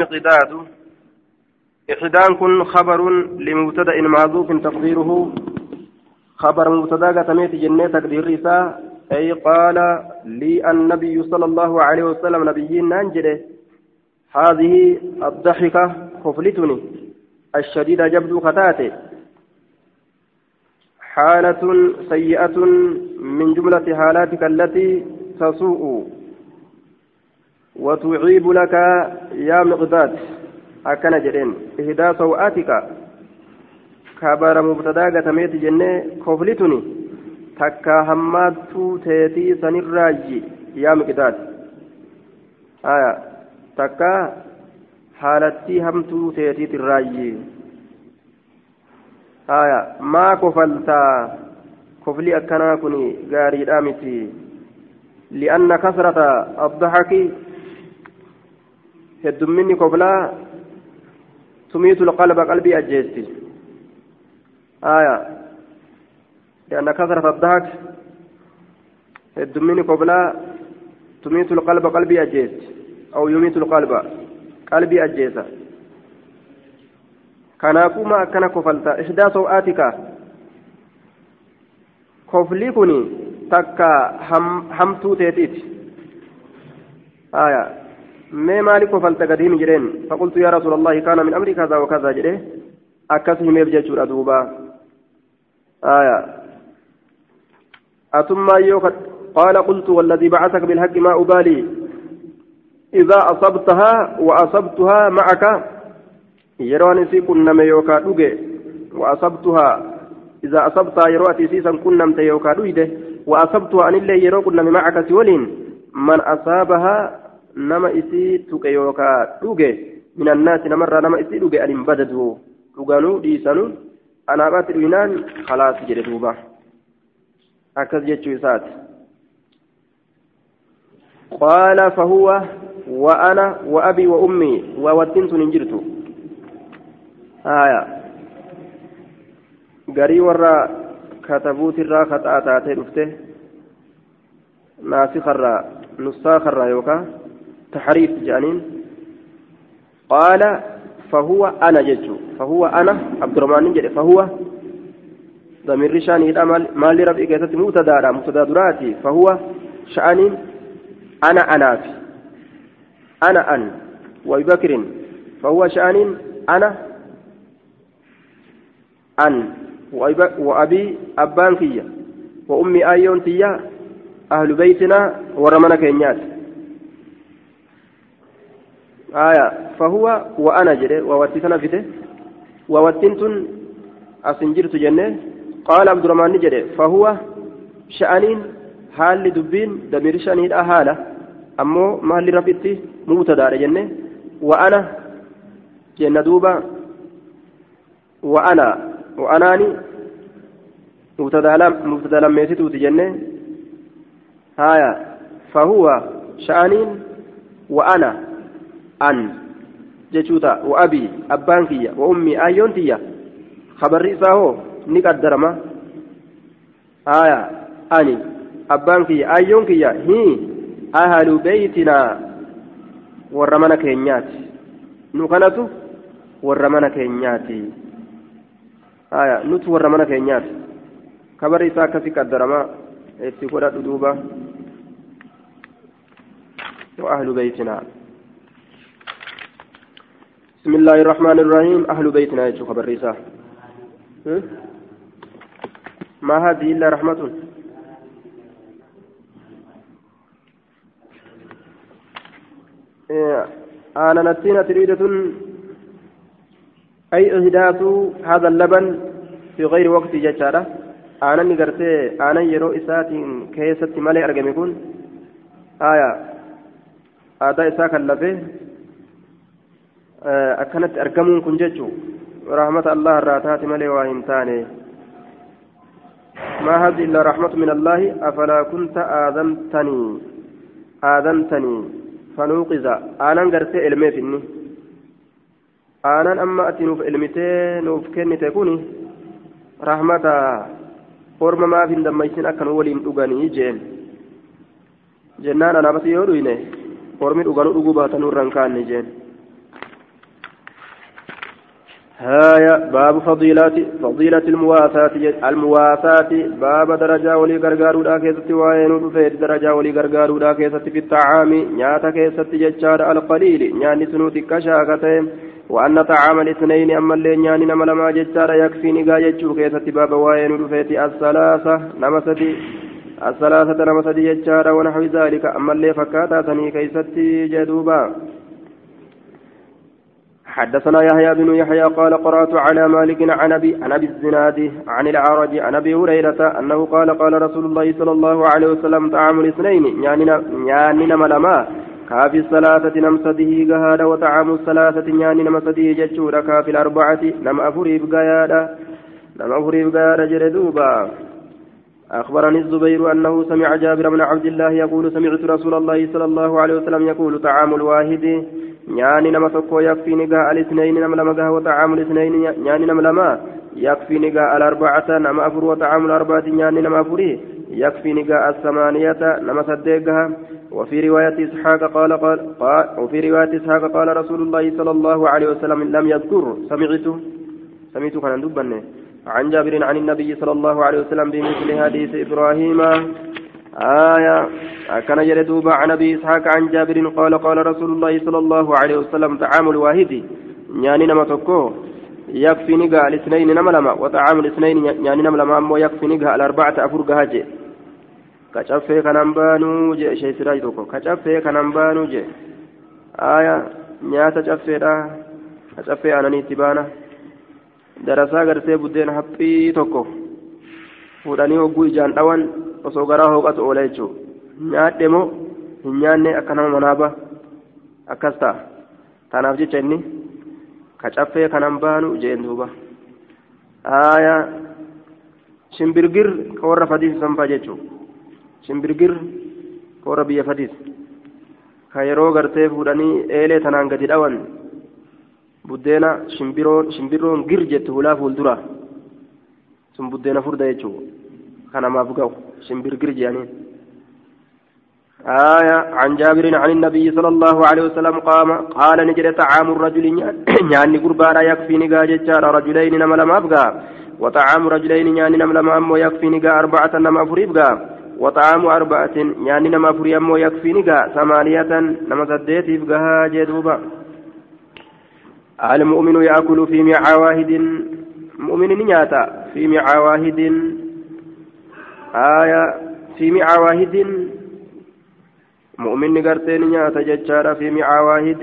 مقداد إحدان كن خبر لمبتدأ معذوف تقديره. خبر مبتدأ قتميت جنة تقدير رسالة أي قال لي النبي صلى الله عليه وسلم نبيين ننجده هذه الضحكة خفلتني. الشديدة جبد خطاتي حالة سيئة من جملة حالاتك التي تسوء. وتعيب لك يا مقداد. أكن جرين. إهدى سوءاتك كبر مبتدا قتميت جنة. كفلتني. تكا هماتو تيتي سنراجي يا مقداد. آية. تكا حالتي همتو تيتي تراجي آية. ما كفلتا. كفلي أكنا كني غاري دامتي. لأن كثرة الضحك heddumminni koblaa tumiitu القلب قلبي أجيستي آية لأن كثرة الضحك heddumminni koblaa تميت القلب قلبي أجيست أو يميت القلب قلبي أجيسا kanaafuu ma akkana kofalta ihdaa saw'aatika koflii kun takka hamtuu teetiiti aya mee maali kofalta gad himi jedheen? Faqultu yaa rasuula allahi kaana min amri kaza wakaza jedhe. Akkas himeef jechuudha duuba. قال قلت والذي بعثك بالحق ما أبالي إذا أصبتها وأصبتها معك يروان إسي كنم يوكا دوغي وأصبتها إذا أصبتها يروان إسي سن كنم تيوكا دويده وأصبتها أن الله يرو كنم معك سولين من أصابها نما إسي توكا يوكا دوغي من الناس نمر نما إسي دوغي أن بددوا دوغانو ديسانو أنا بات الوينان خلاص جردوبا أكز جتشو إسات قال فهو وأنا وأبي وأمي ووتنت ننجرت آية قري ورا كتبوت الرا خطأ تاتي رفته ناسخ الرا نساخ الرا يوكا تحريف جانين. قال فهو أنا جدت فهو أنا عبد الرحمن جد فهو ضمير شاني مال ربي كيست متدارا متداراتي. فهو شأن أنا أناف أنا أن. وأبي بكر. فهو شأن أنا أن. وأبي أبان كيا. وأمي آيون تيا. أهل بيتنا ورمنا كينيات. آية فهو وأنا جري ووتتنا فيته ووتنتن أسنجرت جنة. قال عبد الرحمن جري فهو شأنين حال دبين دمير شأنين أهالة. أمو مال ربيتي مبتدار جنة وأنا جنة دوبا وأنا وأناني مبتدأ لميتي جنة. هايا فهو شأنين وأنا أن جتوتا وأبي أبان كيا وأمي آيون تيا خبر إساهو نقدر ما هايا أني أبان كيا آيون كيا هي أهل بيتنا ورمنا كينيات نكنتو ورمنا كينياتي warra mana keenyaati. Kabarri isaa akkasi qaddaramaa itti godhadhu duuba? وأهل بيتنا بسم الله الرحمن الرحيم. أهل بيتنا يجوا خبر رسالة ما هذه إلا رحمة. أنا نتينا تريدة. أي إهداث هذا اللبن في غير وقت ججارة أنا نقرتي أنا يرو إسات كيست مالي أرقم يكون آية. آداء إساك اللفه أكنت أرقمون كن ججو رحمة الله الراتات مالي وإنتاني ما هذه إلا رحمة من الله أفلا كنت آذنتني آذنتني فنوقظ أنا نقرتي إلمي فيني aanaan amma ati nuuf ilmitee nuuf kennite kuni rahmata orma maaf hin dammaysin akka nu waliin dhuganii jeen jennaan anaafasi yoo dhuyne ormi dhuganuu dhuguu baatanuu irraan kaanne jeen haayyaa باب فضيلة فضيلة المواساة المواساة باب درجة wali gargaaruudha keessatti waa'een درجة wali gargaaruudha keessatti في الطعام. nyaata keessatti jechaara القليل. nyaanni sunuutii kashaakteen وأن طعام الاثنين ammallee nyaanni nama lamaa jechaara يكفي ni ga'a jechuu keessatti باب waa'een الثلاثة nama sadii الثلاثة nama sadii jechaara ونحو ذلك. ammallee fakkaataa sanii keessatti jedhe duuba. حدثنا يحيى بن يحيى قال قرأت على مالك عن أبي عن أبي الزناد عن الأعرج عن أبي هريرة أنه قال قال رسول الله صلى الله عليه وسلم طعام الاثنين يعني nama lamaa كافي الثلاثة نمسده قهاد وطعام الثلاثة يعني نمسده جتشورا كافي الأربعة نم أفريب قيادا نم أفريب قيادا جردوبا أخبرني الزبير أنه سمع جابر بن عبد الله يقول سمعت رسول الله صلى الله عليه وسلم يقول طعام الواحد yakfii ni gaha alisnayni nama lama gaha watacaamu lisnayni nyaanni nama lama yakfii ni gaha alarbacata nama afur watacaamu larbaati nyaanni nama afurii يكفي نقاء الثمانية نما صدقها. وفي رواية إسحاق قال قال, قال وفي رواية إسحاق قال رسول الله صلى الله عليه وسلم لم يذكر سمعت سمعت كان دبني عن جابر عن النبي صلى الله عليه وسلم بمثل حديث إبراهيم. آية. كان يردوب عن أبي إسحاق عن جابر قال قال رسول الله صلى الله عليه وسلم طعام الواحد. يعني نما تكو يكفي نقا الاثنين نما لما. وطعام الاثنين يعني نما لما. أمو يكفي نقا الأربعة أفرقها جي كشفي كان بانو جي. شيء سراج توكو. كشفي كان بانو جي. آية. نياتا شفي را كشفي أنا نيتبانا darasaa gartee buddeen haphii tokko fuudhanii hogguu ijaan dhawan osoo garaa hooqatu oola jechuudha nyaadhe moo hin nyaanne akka nama manaaba akkas ta'a tanaaf jecha inni kacaffee kanan baanu jeen duuba aayaa shimbirgir ka warra fadiis sanfaa jechuudha shimbirgir ka biyya fadiis ka yeroo gartee fuudhanii eelee tanaan gadi dhawan buddeena shimbirroon gir jettu hulaa fuuldura. Sun buddeena furda jechuudha kanamaaf ga'u shimbirgir jedhaniin آية عن جابر عن النبي صلى الله عليه وسلم قام قال نجد طعام الرجل يعني قربانا يكفي ni ga'a jechaara رجلين nama lamaa ga'a وطعام رجلين يعني nama lamaa ammoo يكفي ni ga'a أربعة nama afurii ga'a وطعام أربعة يعني nama afurii ammoo يكفي ni ga'a ثمانية nama saddeetii ga'a jedhe duuba المؤمن يأكل في مع واحد مؤمن nyaata في مع واحد آية في مع واحد مؤمن qortiin nyaata jechaara في مع واحد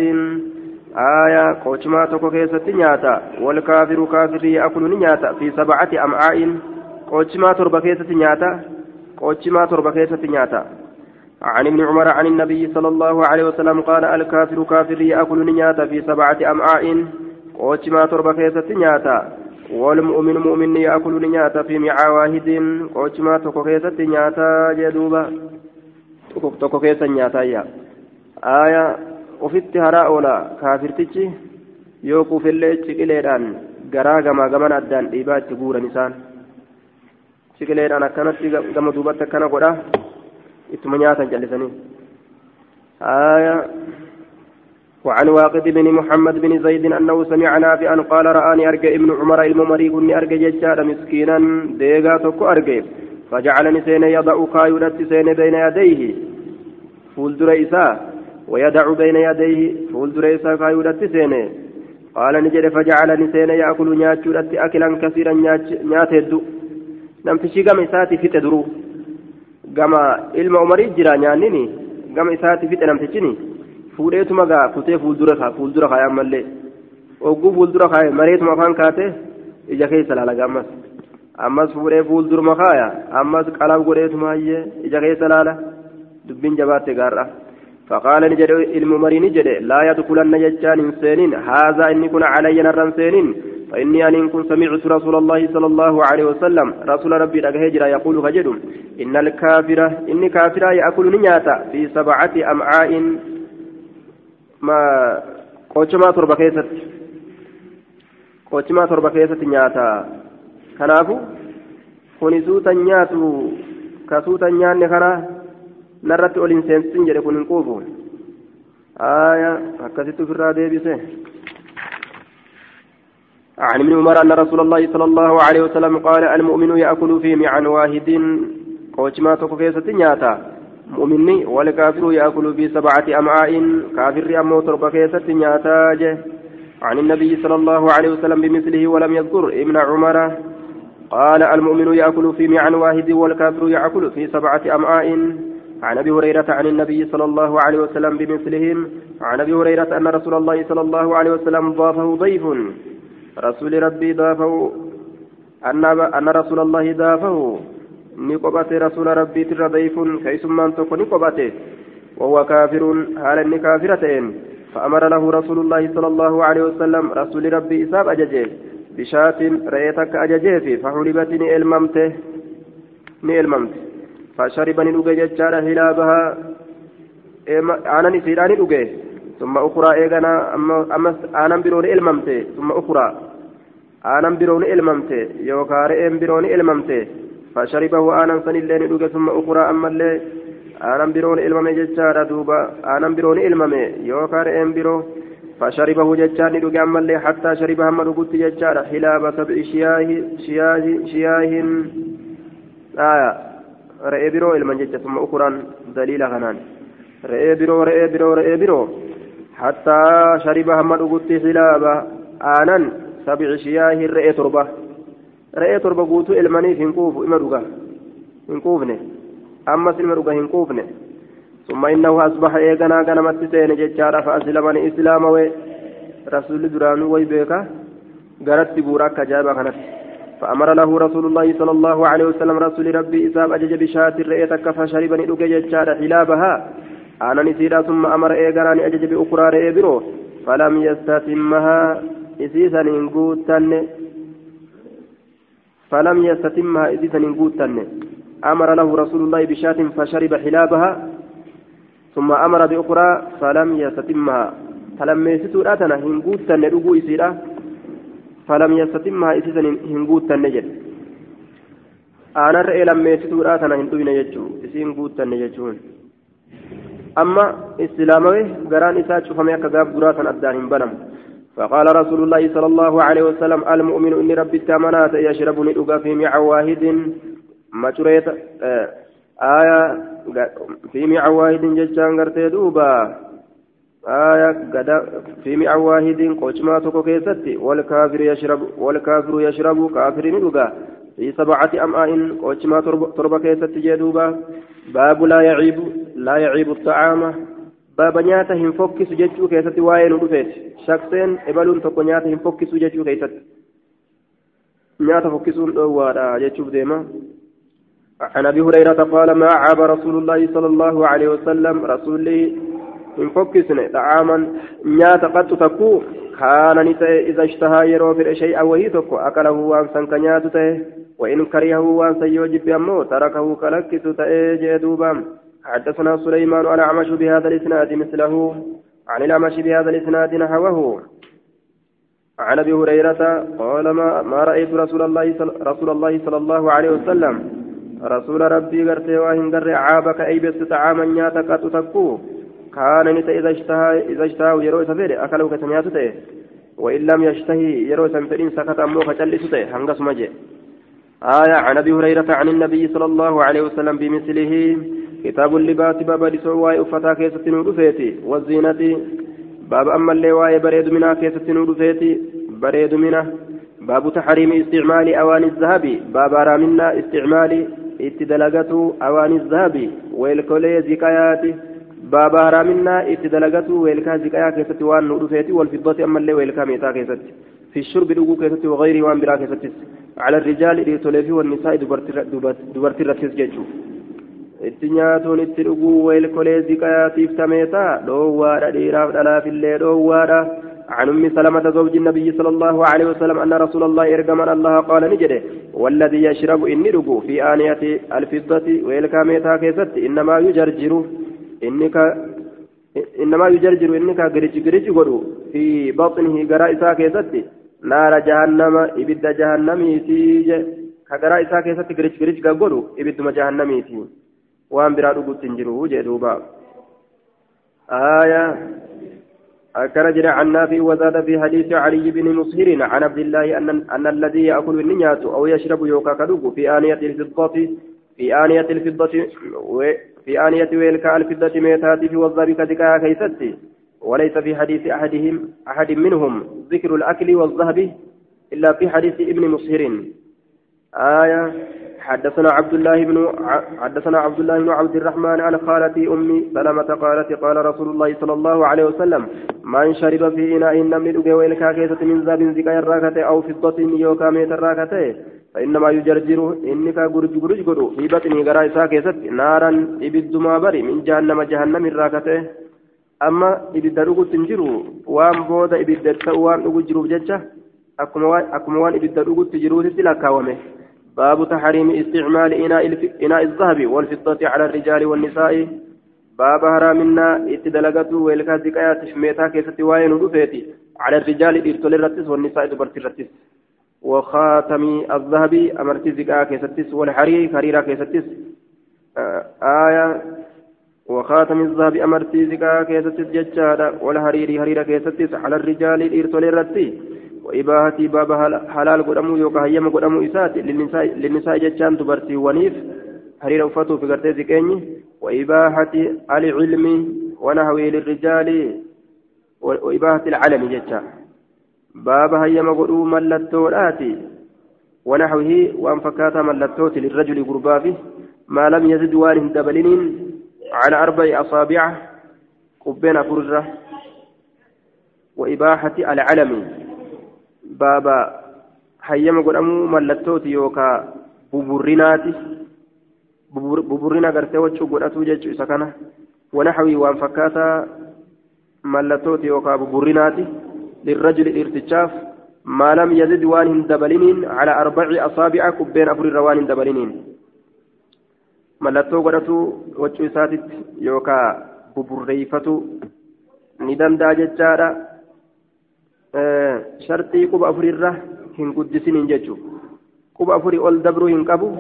آية quucuma tokko keessatti nyaata. والكافر كافر يأكل nyaata في سبعة أمعاء. quucuma torba keessatti nyaata. quucuma torba keessatti nyaata. عن ابن عمر عن النبي صلى الله عليه وسلم قال الكافر كافر يأكل نياتا في سبعة أمعاء قوشما تربة كيست نياتا والمؤمن مؤمن يأكل نياتا في مع واحد قوشما توكو كيست نياتا جدوبا tokko keessa nyaataayya aaya ofitti haraa oola kaafirtichi yoo kuufillee ciqileedhaan garaa gamaa gaman addaan dhiibaa itti guuran isaan ciqileedhaan akkanatti gama duubatti akkana godha ittuma nyaatan aaya وعن واقد بن محمد بن زيد أنه سمع نافعا قال رآني أرجع ابن عمر الممري كني أرجع ججار مسكينا. ديغا تكو أرجع. فجعلني سين يضع كايودت سين بين يديه. فولدر إساء ويدع بين يديه. فولدر إساء كايودت سين قال نجد فجعلني سين يأكل نياتشودت أكلا كثيرا نيات يدو نمتشي قم إساتي في تدرو قم إلما عمري جرا نيانيني قم إساتي في تنمتشيني fuudheetuma gaa kutee fuuldura kaa fuuldura kaaya ammallee ogguu fuuldura kaaye mareetuma afaan kaate ija keessa laala ammas ammas fuudhee fuulduruma kaaya ammas qalab godheetuma hayyee ija keessa laala dubbiin jabaatte gaarra فقال نجد نجد لا يدخلن يجان سينين هذا إني كن علي نرا سينين فإني أن كن سمعت رسول الله صلى الله عليه وسلم رسول ربي أجهجر يقول فجد إن الكافرة إني كافرة يأكل نياتا في سبعة أمعاء ما qochimaa torba keessatti qochimaa torba keessatti nyaata kanaafu kuni suutan nyaatu ka suutan nyaanne karaa narratti ol hin seensisin jedhe kun hin quufu aya akkasitti ofirraa deebise عن ابن عمر أن رسول الله صلى الله عليه وسلم قال المؤمن يأكل في معن واحد. قوشما تكفيسة نياتا. مؤمني والكافر يأكل في سبعة أمعاء. كافر أمو تربة كيسة نياتا عن النبي صلى الله عليه وسلم بمثله ولم يذكر ابن عمر. قال المؤمن يأكل في معن واحد والكافر يأكل في سبعة أمعاء. عن أبي هريرة عن النبي صلى الله عليه وسلم بمثلهم. عن أبي هريرة أن رسول الله صلى الله عليه وسلم ضافه ضيف. رسول ربي ضافه أن أن رسول الله ضافه نقبته رسول ربي ترى ضيف كيسمان تكون نقبته وهو كافر حال كافرتين. فأمر له رسول الله صلى الله عليه وسلم رسول ربي إساب أججه. بشاة رأيتك أججه فحلبت نئلممته نئلممته فشربني نوجي جتشارا هلابها. أنا نسيراني نوجي ثم أخرى إيغانا أمس أنا بروني إلممتي ثم أخرى. أنا بروني إلممتي يوكا رئيم بروني إلممتي فشربه أنا سنلين نوجي ثم أخرى أما اللي أنا بروني إلممي جتشارا دوبا. أنا بروني إلممي يوكا رئيم برو فشربه جتشان نوجي أما اللي حتى شربها أما نوجي جتشارا. حلاب سبع شياه شياه شياه آية. re'ee biroo ilman jecha summa ukuraan daliila kanaan re'ee biroo re'ee biroo re'ee biroo hattaa shariba aanan sabici shiyaahi re'ee torba re'ee torba guutuu ilmaniif hin quufu ima dhuga hin quufne ammas ilma dhuga hin quufne ثم إنه أصبح إيغانا غنمت سين جتشارا فأسلمني إسلاما وي. رسول درانو وي بيكا. بوراك جابا كانت فأمر له رسول الله صلى الله عليه وسلم رسول ربي إساب أجج بشاة رئيتك فشربني لك ججار حلابها. أنا نسيرا ثم أمر إيقراني أجج بأخرى رئيبرو فلم يستتمها إسيسا إنقوتن فلم يستتمها إسيسا إنقوتن أمر له رسول الله بشاة فشرب حلابها ثم أمر بأخرى فلم يستتمها فلم يستتوا أتنا إنقوتن لقوا إسيرا فلم يستتمها إسيسا هنقوتا نجد أنا رأي لما يستورا تنا هندوين يجو إسين قوتا نججون أما إسلامه قران إساء شفمي كذاب قراتا أدان بنم. فقال رسول الله صلى الله عليه وسلم المؤمن إن ربي التامنات يشرب ندوغا في مع واحد. ما تريت آية في مع واحد ججان قرتي دوبا. آية قد في مئة واحد قوشما توكو كيستي والكافر يشرب والكافر يشرب كافر ندوغا في سبعة أمعاء quucuma torba keessatti jedhe duuba باب لا يعيب. لا يعيب الطعام باب nyaata hin fokkisu jechuu keessatti waa'een wa dhufte شخص ibaaluun tokko nyaata hin fokkisu jechuu keessatti nyaata fokkisuun dhoowwaadha jechuudha deema عن أبي هريرة قال ما عاب رسول الله صلى الله عليه وسلم رسول hin fokkisne xa'aaman nyaata qattu takkuu kaana ni ta'e iza ishtahaa yeroo fedhe shay'an wahii tokko. Akalahu waan san ka nyaatu ta'e. وإن كرهه وان سيوجب أمه تركه كلكس تأجي دوبا حدثنا سليمان عن أعمش بهذا الإسناد مثله عن الأعمش بهذا الإسناد نحوه. عن أبي هريرة قال ما, ما رأيت رسول الله رسول الله صلى الله عليه وسلم. رسول ربي قرتي واهن قر عابك أي بس طعاما نياتك تتكوه كان nyaata إذا اشتهى إذا اشتهى yeroo inni isa fedhe أكله kan nyaatu ta'e وإن لم يشتهي yeroo isa hin fedhin سكت ammoo فجلس ta'e hin fokkisu maje آية عن أبي هريرة عن النبي صلى الله عليه وسلم بمثله. كتاب اللباس باب لسواء uffata keessatti nu dhufeeti والزينة باب ammallee waa'ee bareedinaa keessatti nu dhufeeti bareedina. باب تحريم استعمال أواني الذهب باب haraamuma استعمال اتدلقة أواني الذهب والكولي زكاياته بابا هرامنا اتدلقته ويلكا زكايا كيستي وان نودفيتي والفضة أما اللي ويلكا ميتا كيستي في الشرب دقو كيستي وغيره وان برا كيستي على الرجال إيتوليفي والنساء دبرتي رتيس جيتشو itti nyaatuun itti dhuguu weelkolee ziqayaatiif tameeta. Dhoowwaadha dhiiraaf dhalaafillee dhoowwaadha. عن ام سلمة زوج النبي صلى الله عليه وسلم ان رسول الله ارجم الله قال نجده والذي يشرب اني رجو في آنية الفضة ويلكاميتا كيست انما يجرجر إنك إنما يجرجر إنك قريج قدو في بطنه قراء إساء كيستي نار جهنم إبد جهنمي تيج كقراء إساء كيستي قريج قريج قدو إبد جهنمي تي وان براد قد تنجروا جدوبا آية أكرجل عن نافع وزاد في حديث علي بن مسهر عن عبد الله أن أن الذي يأكل النيات أو يشرب يوكا كدوب في آنية الفضة في آنية الفضة في آنية ويلكا الفضة ميتات في والذهب كدكا كيستي وليس في حديث أحدهم أحد منهم ذكر الأكل والذهب إلا في حديث ابن مسهر آية حدثنا عبد الله بن حدثنا عبد الله بن عبد الرحمن عن خالتي أمي سلمة قالت قال رسول الله صلى الله عليه وسلم من شرب في إناء نمن دقي ويلكا كيسة من ذاب زكايا الراكتة أو فضة يوكا ميت الراكتة فإنما يجرجر إنك غرج غرج غرو في بطني غرا إسا كيسة نارا إبد ما بري من جهنم جهنم الراكتة. أما إبد رغو تنجرو وان بودا إبد وان رغو جروب ججة أكما وان إبد رغو تجرو تتلا كاومه باب تحريم استعمال إناء, إناء الذهب والفضة على الرجال والنساء. باب هرامنا اتدلقته والكازك آيات شميتا كيست وين رفيتي على الرجال إرتل الرتس والنساء دبرت الرتس وخاتم الذهب أمرت زكاة كيستس والحرير حريرة كيستس آه آية. وخاتم الذهب أمرت زكاة كيستس ججارة والحرير حريرة كيستس على الرجال إرتل الرتس وإباحة باب حلال قدمو يوكا هيما قدمو إسات للنساء, جتشان تبرتي ونيف. حرير أفتو في قرتي زكيني وإباحة العلم ونهوي للرجال وإباحة العلم جتشان باب هيما قدو ملتوراتي ونحوه وأن فكاتا ملتوت للرجل قربافه. ما لم يزد وان دبلين على أربع أصابع. قبين فرجة وإباحة العلم baaba hayyama godhamuu mallattooti yookaa buburrinaati buburrina gartee wachuu godhatu jechuu isa kana wanaxawii waan fakkaataa mallattooti yookaa buburrinaati lirrajuli dhiirtichaaf ما لم يزد وان دبلين على أربع أصابع كبين أفر وان دبلين ملتو قدتو وجو ساتت يوكا ببريفتو ندم داجتشارا shartii quba afurirra hin guddisiniin jechuudha quba afurii ol dabruu hin qabu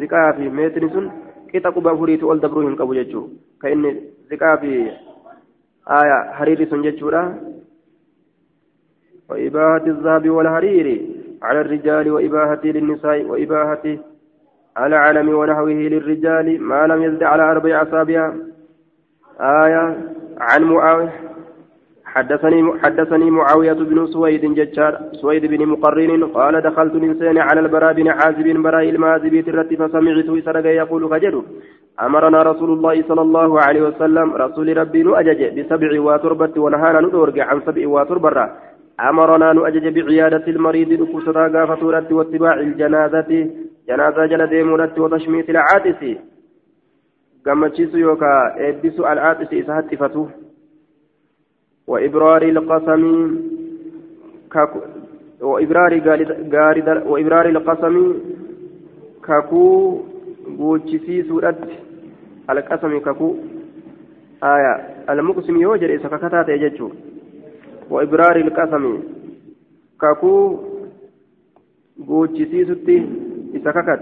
ziqaa fi meetri sun qixa quba afuriitu ol dabruu hin qabu jechuudha ka inni ziqaa fi hariirri sun jechuudha وإباحة الذهب والحرير على الرجال وإباحة للنساء وإباحة على علم ونحوه للرجال ما لم يزد على أربع أصابع آية عن معاوية حدثني حدثني معاوية بن سويد ججار سويد بن مقرن قال دخلت الإنسان على البراء بن عازب براء المازبي ترت فسمعت سرق يقول فجد أمرنا رسول الله صلى الله عليه وسلم رسول ربي نؤجج بسبع وتربة ونهانا ندورج عن سبع وتربة أمرنا نؤجج بعيادة المريض نكسرا قافة واتباع الجنازة. جنازة جلد مرت وتشميت العاتس. قمتشيس يوكا إبسو العاتس إسهت فتوه وإبرار القسم وإبرار غارد وإبرار القسم كاكو بوتشيسي سورة القسم كاكو آية. المقسم يوجد إذا كتات يجتشو وإبرار القسم كاكو بوتشيسي ستي إذا كتات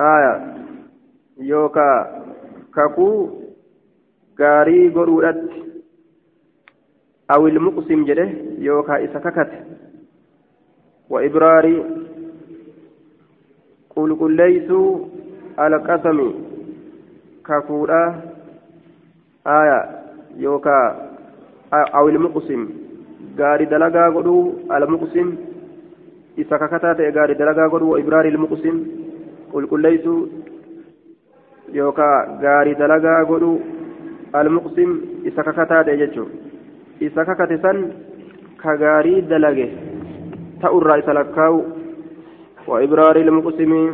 آية. يوكا كاكو gaarii godhuudhatti أو المقسم جده يوكا إسككت وإبرار قل قل ليسوا على قسم كفورا آية يوكا أو المقسم. غاري دلقا قدو المقسم إسككتا غاري دلقا قدو وإبرار المقسم. قل قل ليسوا يوكا غاري دلقا قدو المقسم إسككتا جيجو. Isa kakate san ka gaarii dalage ta'urraa isa lakkaa'u wa ibraari ilmuqsimii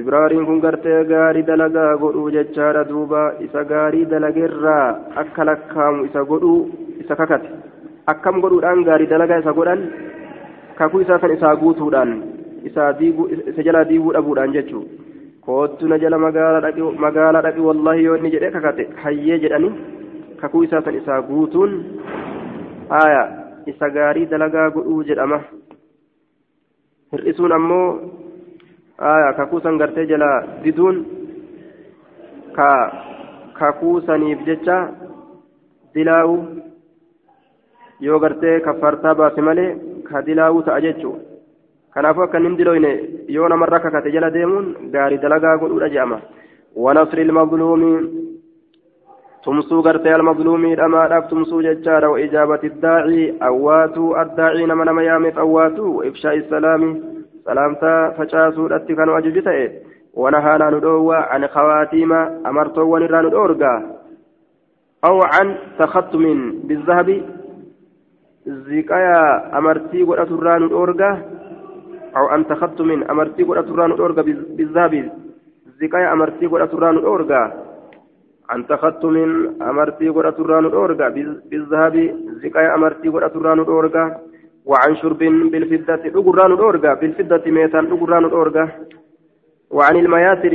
ibraariin kun gartee gaarii dalagaa godhuu jechaadha duuba isa gaarii dalageerraa akka lakkaamu isa godhuu isa kakate akkam godhuudhaan gaarii dalagaa isa godhan kakuu isaa kan isaa guutuudhaan isa jalaa diiguu dhabuudhaan jechuu koottu jala magaalaa dhaqi wallahi yoo inni jedhee kakate hayyee jedhanii kakuu isaa san isaa guutuun aya isa gaarii dalagaa godhuu jedhama hir'isuun ammoo aya kakuu san gartee jala diduun ka kakuu saniif jecha dilaa'u yoo gartee kaffartaa baase malee ka dilaawuu ta'a jechuudha kanaafuu akka hin diloyne yoo namarra kakate jala deemuun gaarii dalagaa godhuudha je'ama ونصر المظلوم تمسو غرتي المظلوم لما داف تمسو ججارا وإجابة الداعي أواتو الداعي نما نما يامف أواتو وإفشاء السلام سلامتا فشاسو الاتفان وججته ونهانا ندوى عن خواتيم أمرتو ونران الأورغا أو عن تختم بالذهب زكايا أمرتي قرأت الران الأورغا أو عن تختم أمرتي قرأت الران الأورغا بالذهب زكايا أمرتي قرأت الران الأورغا عن تختم أمرتي قرأت الران الأورغا بالذهب زكايا أمرتي قرأت الران الأورغا وعن شرب بالفدة أقران الأورغا بالفدة ميتان أقران الأورغا وعن المياسر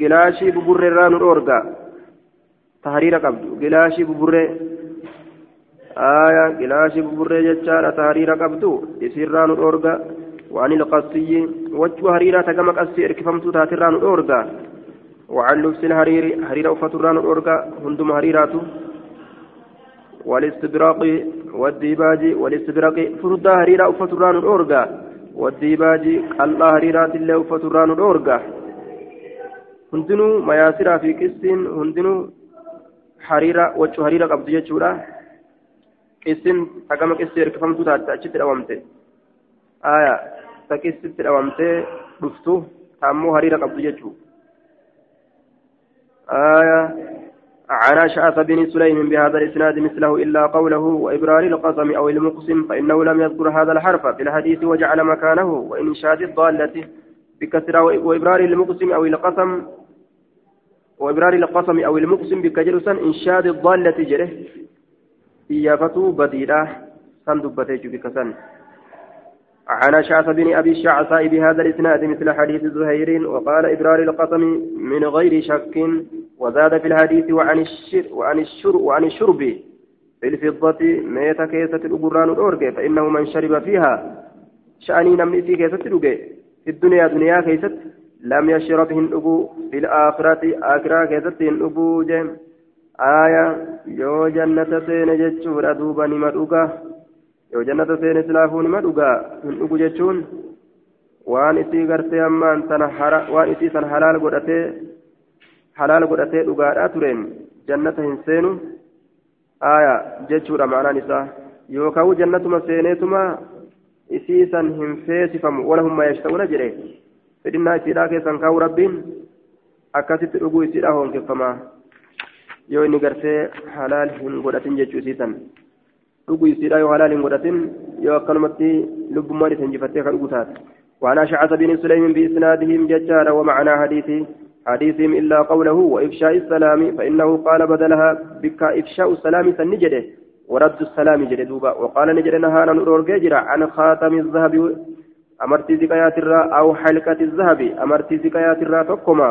قلاشي ببر الران الأورغا تهرير قبض. قلاشي ببر. آية. قلاشي ببر جتشار تهرير قبض. يسيران الأورغا وعن القصي. وجه هريرة كما قصي. إركفمت تاتران الأورغا وعن لبس الهرير هريرة وفتران الأورغا هندم هريرات والاستبراق والديباج والاستبراق فردا هريرة وفتران الأورغا والديباج قال هريرات الله وفتران الأورغا هندنو مياسرا في كسين هندنو hariira wachuu hariira qabdu jechuudha qissin hagama qissi hirkifamtuu taate achitti dhawamte aya ta qissitti dhawamtee dhuftu taammoo hariira qabdu jechuu aya عن أشعث بن سليم بهذا الإسناد مثله إلا قوله وإبرار القسم أو المقسم فإنه لم يذكر هذا الحرف في الحديث وجعل مكانه وإنشاد الضالة بكسر وإبرار المقسم أو القسم وإبرار القسم أو المقسم بكجرسا إنشاد الضالة جره إيافته بديلة صندوق بكسن عن شعث بن أبي الشعثاء بهذا الإسناد مثل حديث زهير وقال إبرار القسم من غير شك وزاد في الحديث وعن الشر وعن الشر وعن الشرب في الفضة ميت كيسة الأبران الأورجي فإنه من شرب فيها شأني نمني في كيسة في الدنيا دنيا كيسة لم يشرب هندبو في الآخرة آخرة كيست هندبو جيم آية يو جنة سين جتشورا دوبا نمدوغا يو جنة سين سلافو نمدوغا هندبو جتشون waan isii gartee ammaan tana waan isii san halaal godhatee halaal godhatee dhugaadhaa tureen jannata hin seenu aya jechuudha ma'anaan isaa yookaan jannatuma seeneetuma isii san hin feesifamu walahumma yashta'una jedhe fedhinnaa isiidhaa keessan kaa'u rabbiin akkasitti dhuguu isiidhaa hoongeffamaa yoo inni gartee halaal hin godhatin jechuu isiisan dhuguu isiidhaa yoo halaal hin godhatin yoo akkanumatti lubbummaan isa injifattee ka dhugu taate. وعن أشعث بن سليم بإسنادهم ججارا ومعنى حديث حديثهم إلا قوله وإفشاء السلام فإنه قال بدلها بك إفشاء السلام سنجده ورد السلام جدوبا وقال نجد نهانا نور عن خاتم الذهب أمرتي زكايات الرا أو حلقة الذهب أمرتي زكايات الرا تقما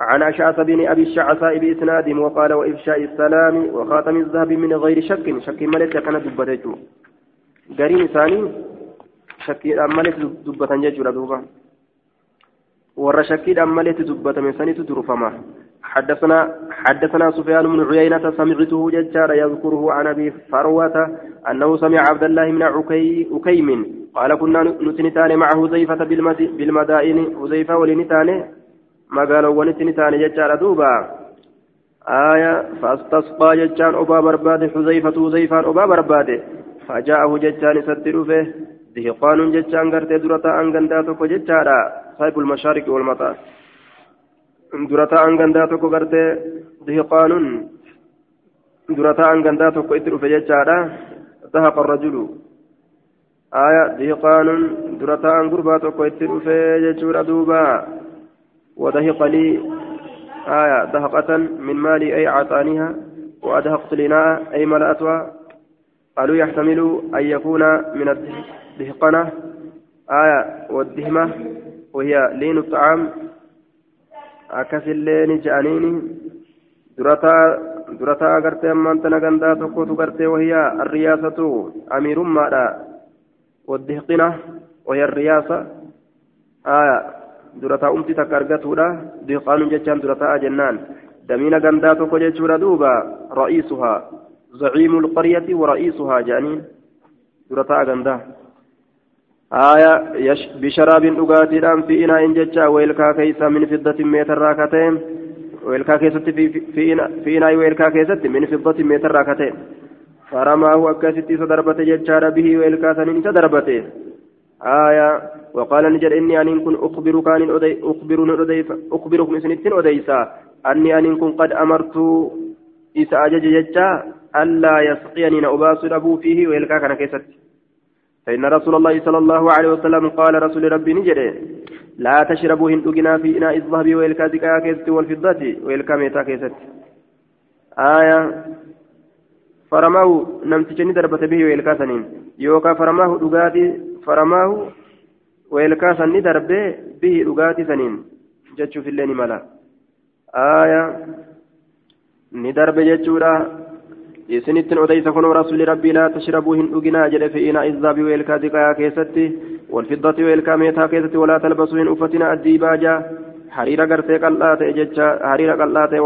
عن أشعث بن أبي الشعثاء بإسناد وقال وإفشاء السلام وخاتم الذهب من غير شك شك ملك كان دبتجو قرين ثاني شك ملك دبتن ججو دوبا ور شكيد ملك دبت من سنة ترفما حدثنا حدثنا سفيان بن عيينة سمعته ججار يذكره عن أبي فروة أنه سمع عبد الله بن عكي أكيم قال كنا نتنتان مع حذيفة بالمدائن حذيفة ولنتان. مقال ونتنتان ججار دوبا آية فاستسقى ججان أبا برباد حذيفة حذيفة أبا برباد فجاءه ججان ستر فيه دهقان ججان قرتي درتا أنغنداتك ججارا صاحب المشارق والمطار درتا أنغنداتك قرتي دهقان درتا أنغنداتك إتر في ججارا ذهب الرجل آية دهقان درتان قربات وكويتر في ججور دوبا ودهق لي آية دهقة من مالي أي أعطانيها وأدهقت لنا أي ملأتها. قالوا يحتمل أن يكون من الدهقنة. آية والدهمة وهي لين الطعام. أكس اللين جانيني. درتا درتا غرتي أمان تنغندا تكو تغرتي وهي الرياسة. أمير ماذا والدهقنة وهي الرياسة. آية درتا أمتي تكارغتودا دهقان جتشان درتا جنان دمين غندا توكو جتشورا دوبا رئيسها زعيم القرية ورئيسها جانين درتا غندا آية يش بشراب أغاتي في إناء ججا ويلكا كيسا من فضة متر راكتين ويلكا كيست في في في إناء ويلكا كيست من فضة متر راكتين فرماه أكست سدربت ججا به ويلكا سنين سدربته آية وقال نجر إني أن كن أخبرك أن أخبر أخبركم سنتين أديسا. أني أن كن قد أمرت إذا أجج ججا ألا يسقيني نأباس أبو فيه ويلكا كان كيست. فإن رسول الله صلى الله عليه وسلم قال رسول ربي نجري لا تشربوا هندقنا في إناء الذهب ويلكا زكاة كيست والفضة ويلكا ميتا كيست. آية فرماه نمتجني دربت به ويلكا سنين. يوكا فرماه دقاتي فرماه ويلكا سني دربه به دقاتي سنين جتشو في الليل ملا آية جتشورا rasuuli rabbii laa tashrabuu hin dhuginaa jedhe fi inaa izzaabi weelkaa diqayaa keessatti walfiddati weelkaa meetaa keessatti walaa talbasuu hin uffatina addiibaajaa hariira gartee qal'aa ta'e jecha hariira qal'aa ta'e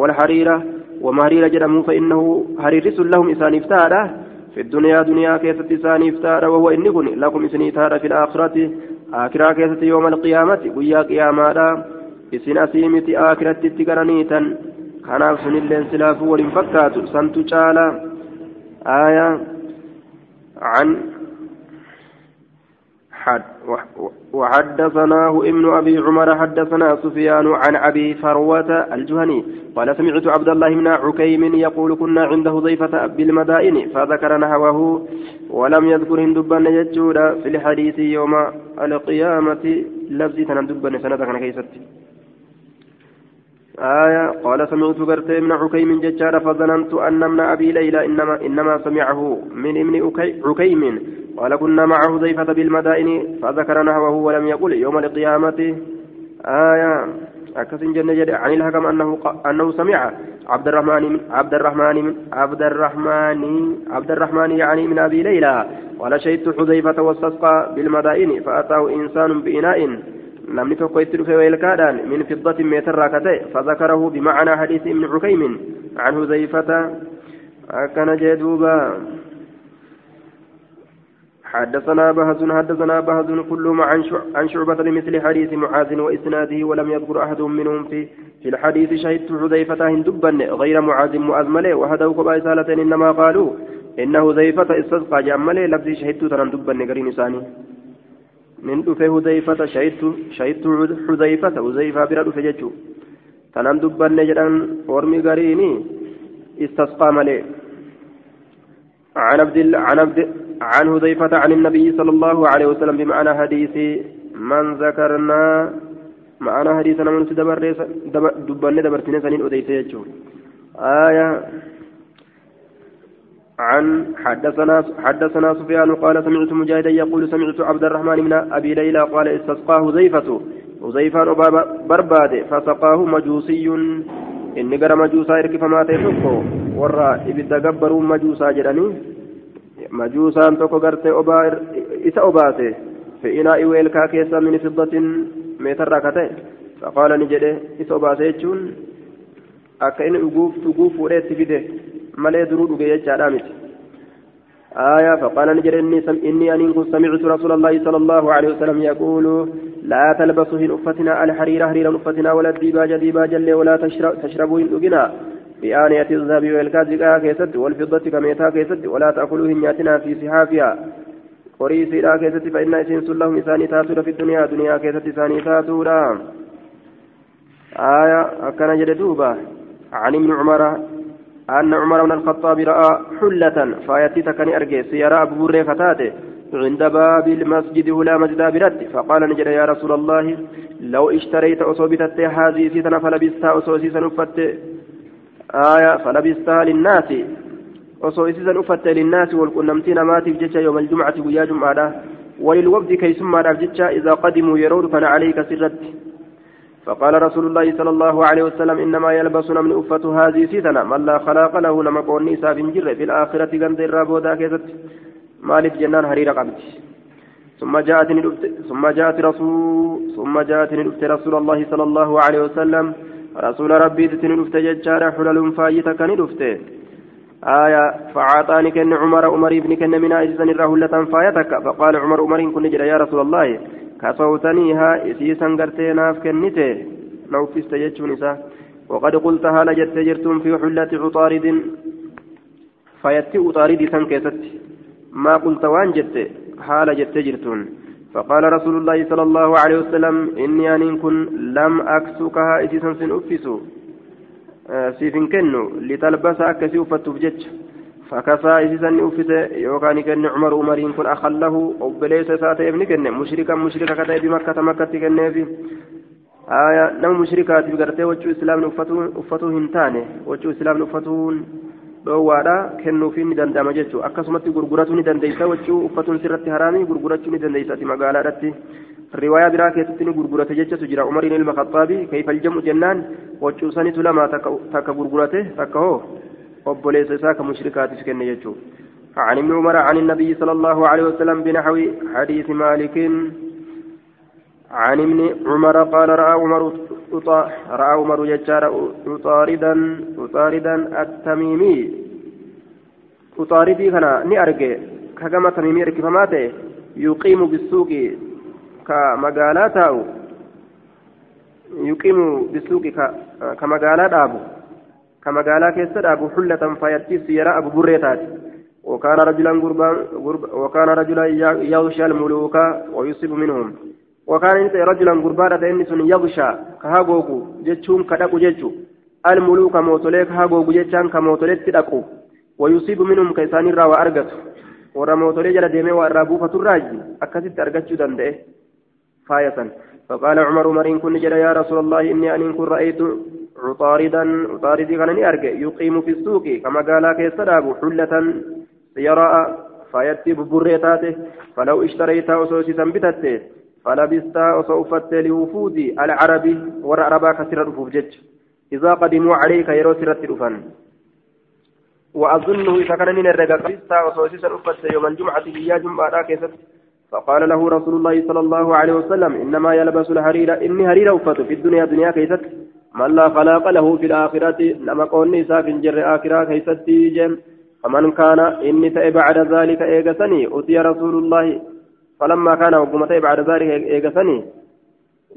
wal hariira wama hariira jedhamu فإنه هريرس لهم إسانيف تارة في الدنيا دنيا كيست إسانيف تارة وهو إني كن لكم إسني تارة في الآخرة آخرة كيست يوم القيامة ويا قيامة إسن أسيمة آخرة تتقرنيتا kanaaf sunilleen silaafuu waliin fakkaatu santu caala aayaa عن حد وحدثناه ابن أبي عمر حدثنا سفيان عن أبي فروة الجهني قال سمعت عبد الله بن عكيم يقول كنا عند حذيفة بالمدائن فذكر نحوه ولم يذكر هندبان يجود في الحديث يوم القيامة لفظ تندبان كان كيستي آية قال سمعت برتي من عكيم ججار فظننت أن ابن أبي ليلى إنما, إنما سمعه من ابن عكيم. قال كنا معه ضيفة بالمدائن فذكر نحوه ولم يقل. يوم القيامة آية أكس جنة عن الحكم أنه أنه سمع عبد الرحمن عبد الرحمن عبد الرحمن عبد الرحمن يعني من أبي ليلى. قال شهدت حذيفة واستسقى بالمدائن فأتاه إنسان بإناء. Namni tokko itti dhufe weelkaadhaan min fiddatin meetarraa ka ta'e fadakarahu bimacanaa hadiisi ibni cukaymin can huzayfata akkana jee duuba. حدثنا بهز حدثنا بهز كلهم عن شعبة بمثل حديث معاذ وإسناده ولم يذكر أحد منهم في في الحديث شهدت حذيفة هندبا غير معاذ مؤذمله وهدوك بإسالة إنما قالوا إنه حذيفة استسقى جمله لفظ شهدت ترندبا قرين ثاني من دفه هذيفة شهدت شهدت حذيفة حذيفة برا دفه ججو تنام دبان نجران ورمي غريني استسقى ملي عن عبد عن عبد عن حذيفة عن النبي صلى الله عليه وسلم بمعنى حديث من ذكرنا معنى حديثنا من دبر دبان دبرتني سنين أديت يجو آية عن حدثنا حدثنا سفيان قال سمعت مجاهدا يقول سمعت عبد الرحمن من ابي ليلى قال استسقاه زيفة وزيفان برباد فسقاه مجوسي hirkifamaa ta'e tokko warra ibidda gabbaruu majuusaa jedhanii majuusaan tokko gartee obaa isa obaase fe'inaa iweelkaa keessa min fiddatin meetarraa ka ta'e faqaala ni jedhe isa obaase jechuun akka inni dhuguuf malee duruu dhuge jechaadha miti. آية فقال نجر إني, سم إني أن سمعت رسول الله صلى الله عليه وسلم يقول لا تلبسوا هن أفتنا الحرير حريرا أفتنا ولا الديباج ديباجا ولا تشربوا هن أجنا بآنية الذهب والكاذب كيست والفضة كميتا كيست ولا تأكلوا هن ياتنا في صحافها قريسي لا كيست فإن إسنس لهم إساني تاتور في الدنيا دنيا كيست إساني تاتورا آية أكن جلدوبا عن ابن عمر أن عمر بن الخطاب رأى حلة فأيتي تكن أرجي سيارة أبو فتاته عند باب المسجد هلا مسجد برد. فقال نجد يا رسول الله لو اشتريت أصوبتت هذه سيتنا فلبستها أصوصيسا أفت. آية فلبستها للناس. أصوصيسا أفت للناس والقنمتين ماتي بجتشا يوم الجمعة ويا جمعة. وللوفد كيسما رفجتشا إذا قدموا يرون فأنا عليك سرت. فقال رسول الله صلى الله عليه وسلم إنما يلبس من أفة هذه سيتنا من لا خلاق له نما قوني ساف جر في الآخرة قند الرابودا كيست. مالك جنان هريرة قبت ثم جاءتني ثم جاءت رسول ثم جاءتني رسول الله صلى الله عليه وسلم. رسول ربي تتني دفت ججارة حلل فايتة كان دفت آية فعاطاني كن عمر عمر بن كن من أجزن الرهلة فايتك. فقال عمر عمر كن جرى يا رسول الله. كصوتنيها إسيسا قرتيناف كنته نوفست يجون وقد قلتها لجت جرتم في حلة عطارد؟ فيتي عطارد سنكست ما قلت وان جت حال جت جرتون. فقال رسول الله صلى الله عليه وسلم إني أن كن لم أكسكها إسيسا سن أفسو. siifin kennu litalbasa akkasii uffattuuf فكسا إذن أفت يوكان كن عمر عمرين كن أخله أبليس ساتيف نكن مشركا مشركا كتاي بمكة مكة كن آية نم مشركات بقرتي وجو إسلام أفتو أفتو هنتاني وجو إسلام أفتو dhoowwaadha kennuufi ni danda'ama jechuudha akkasumatti gurguratu ni dandeessa wachuu uffatuun sirratti haraami gurgurachuu ni dandeessati magaalaadhatti riwaayaa biraa keessatti ni gurgurate jechatu jira umariin ilma khaxaabi kayfal jamu jennaan wachuu sanitu lama takka gurgurate takka hoo obboleessa isaa ka mushrikaatiif عن ابن عمر عن النبي صلى الله عليه وسلم بنحو حديث مالك. عن ابن عمر قال رأى عمر رأى عمر يجار أطاردا أطاردا التميمي. أطاردي كان نأرجع كما تميمي ركفماته يقيم بالسوق كمقالات يقيم بالسوق كمقالات أبو. كمقالات كيسر أبو حلة فيأتي سيرا أبو بريتات وكان رجلا قربا وكان رجلا يغشى الملوك ويصيب منهم وكان انت رجلا غربارة اني سن يغشى كهاغوغو جتشون كدقو جتشو الملوك موتوليك هاغوغو جتشان كموتوليك تدقو ويصيب منهم كيسان الرا وارغت ورا موتولي جل ديمي وارابو فتراج اكاسيت ارغتشو دندئ فاية فقال عمر مرين كن جل يا رسول الله اني ان كن رايت عطاردا عطاردي كان ارجع يقيم في السوق كما قال كيسداب حلة سيراء فيتي ببريتاته فلو اشتريتها وسوسي بتته فلبستا وصوفت لوفود العرب والعربا كثير رفوف جج إذا قدموا عليك يرو سرت رفن وأظنه إذا كان من الرقا لبستا وصوسيسا رفت يوم الجمعة هي جمعة كيست فقال له رسول الله صلى الله عليه وسلم إنما يلبس الحرير إني حرير أفت في الدنيا دنيا كيست من لا خلاق له في الآخرة لما قولني ساكن جر آخرة كيست جم. فمن كان إني بعد ذلك إيقسني أتي رسول الله. فلما كان وقمته بعد ذلك إيقسني.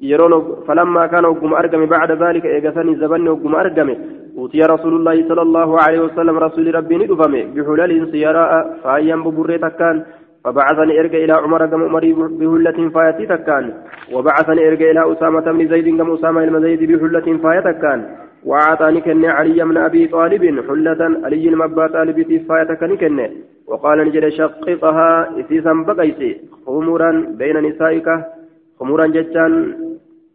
يرون فلما كان وقم أرقم بعد ذلك إيقسني زبني وقم أرقم. أوتي رسول الله صلى الله عليه وسلم رسول ربي ندفمي بحلال سيراء فأيام ببريتك كان فبعثني إرجع إلى عمر كم عمر بهلة فايتي تكان. وبعثني إرجع إلى أسامة بن زيد كم أسامة بن زيد بهلة فايتكان وأعطاني كن علي من أبي طالب حلة علي المبا طالب فايتكن كن وقال نجد شققها إسيسا بقيسي. خمورا بين نسائك. خمورا جتان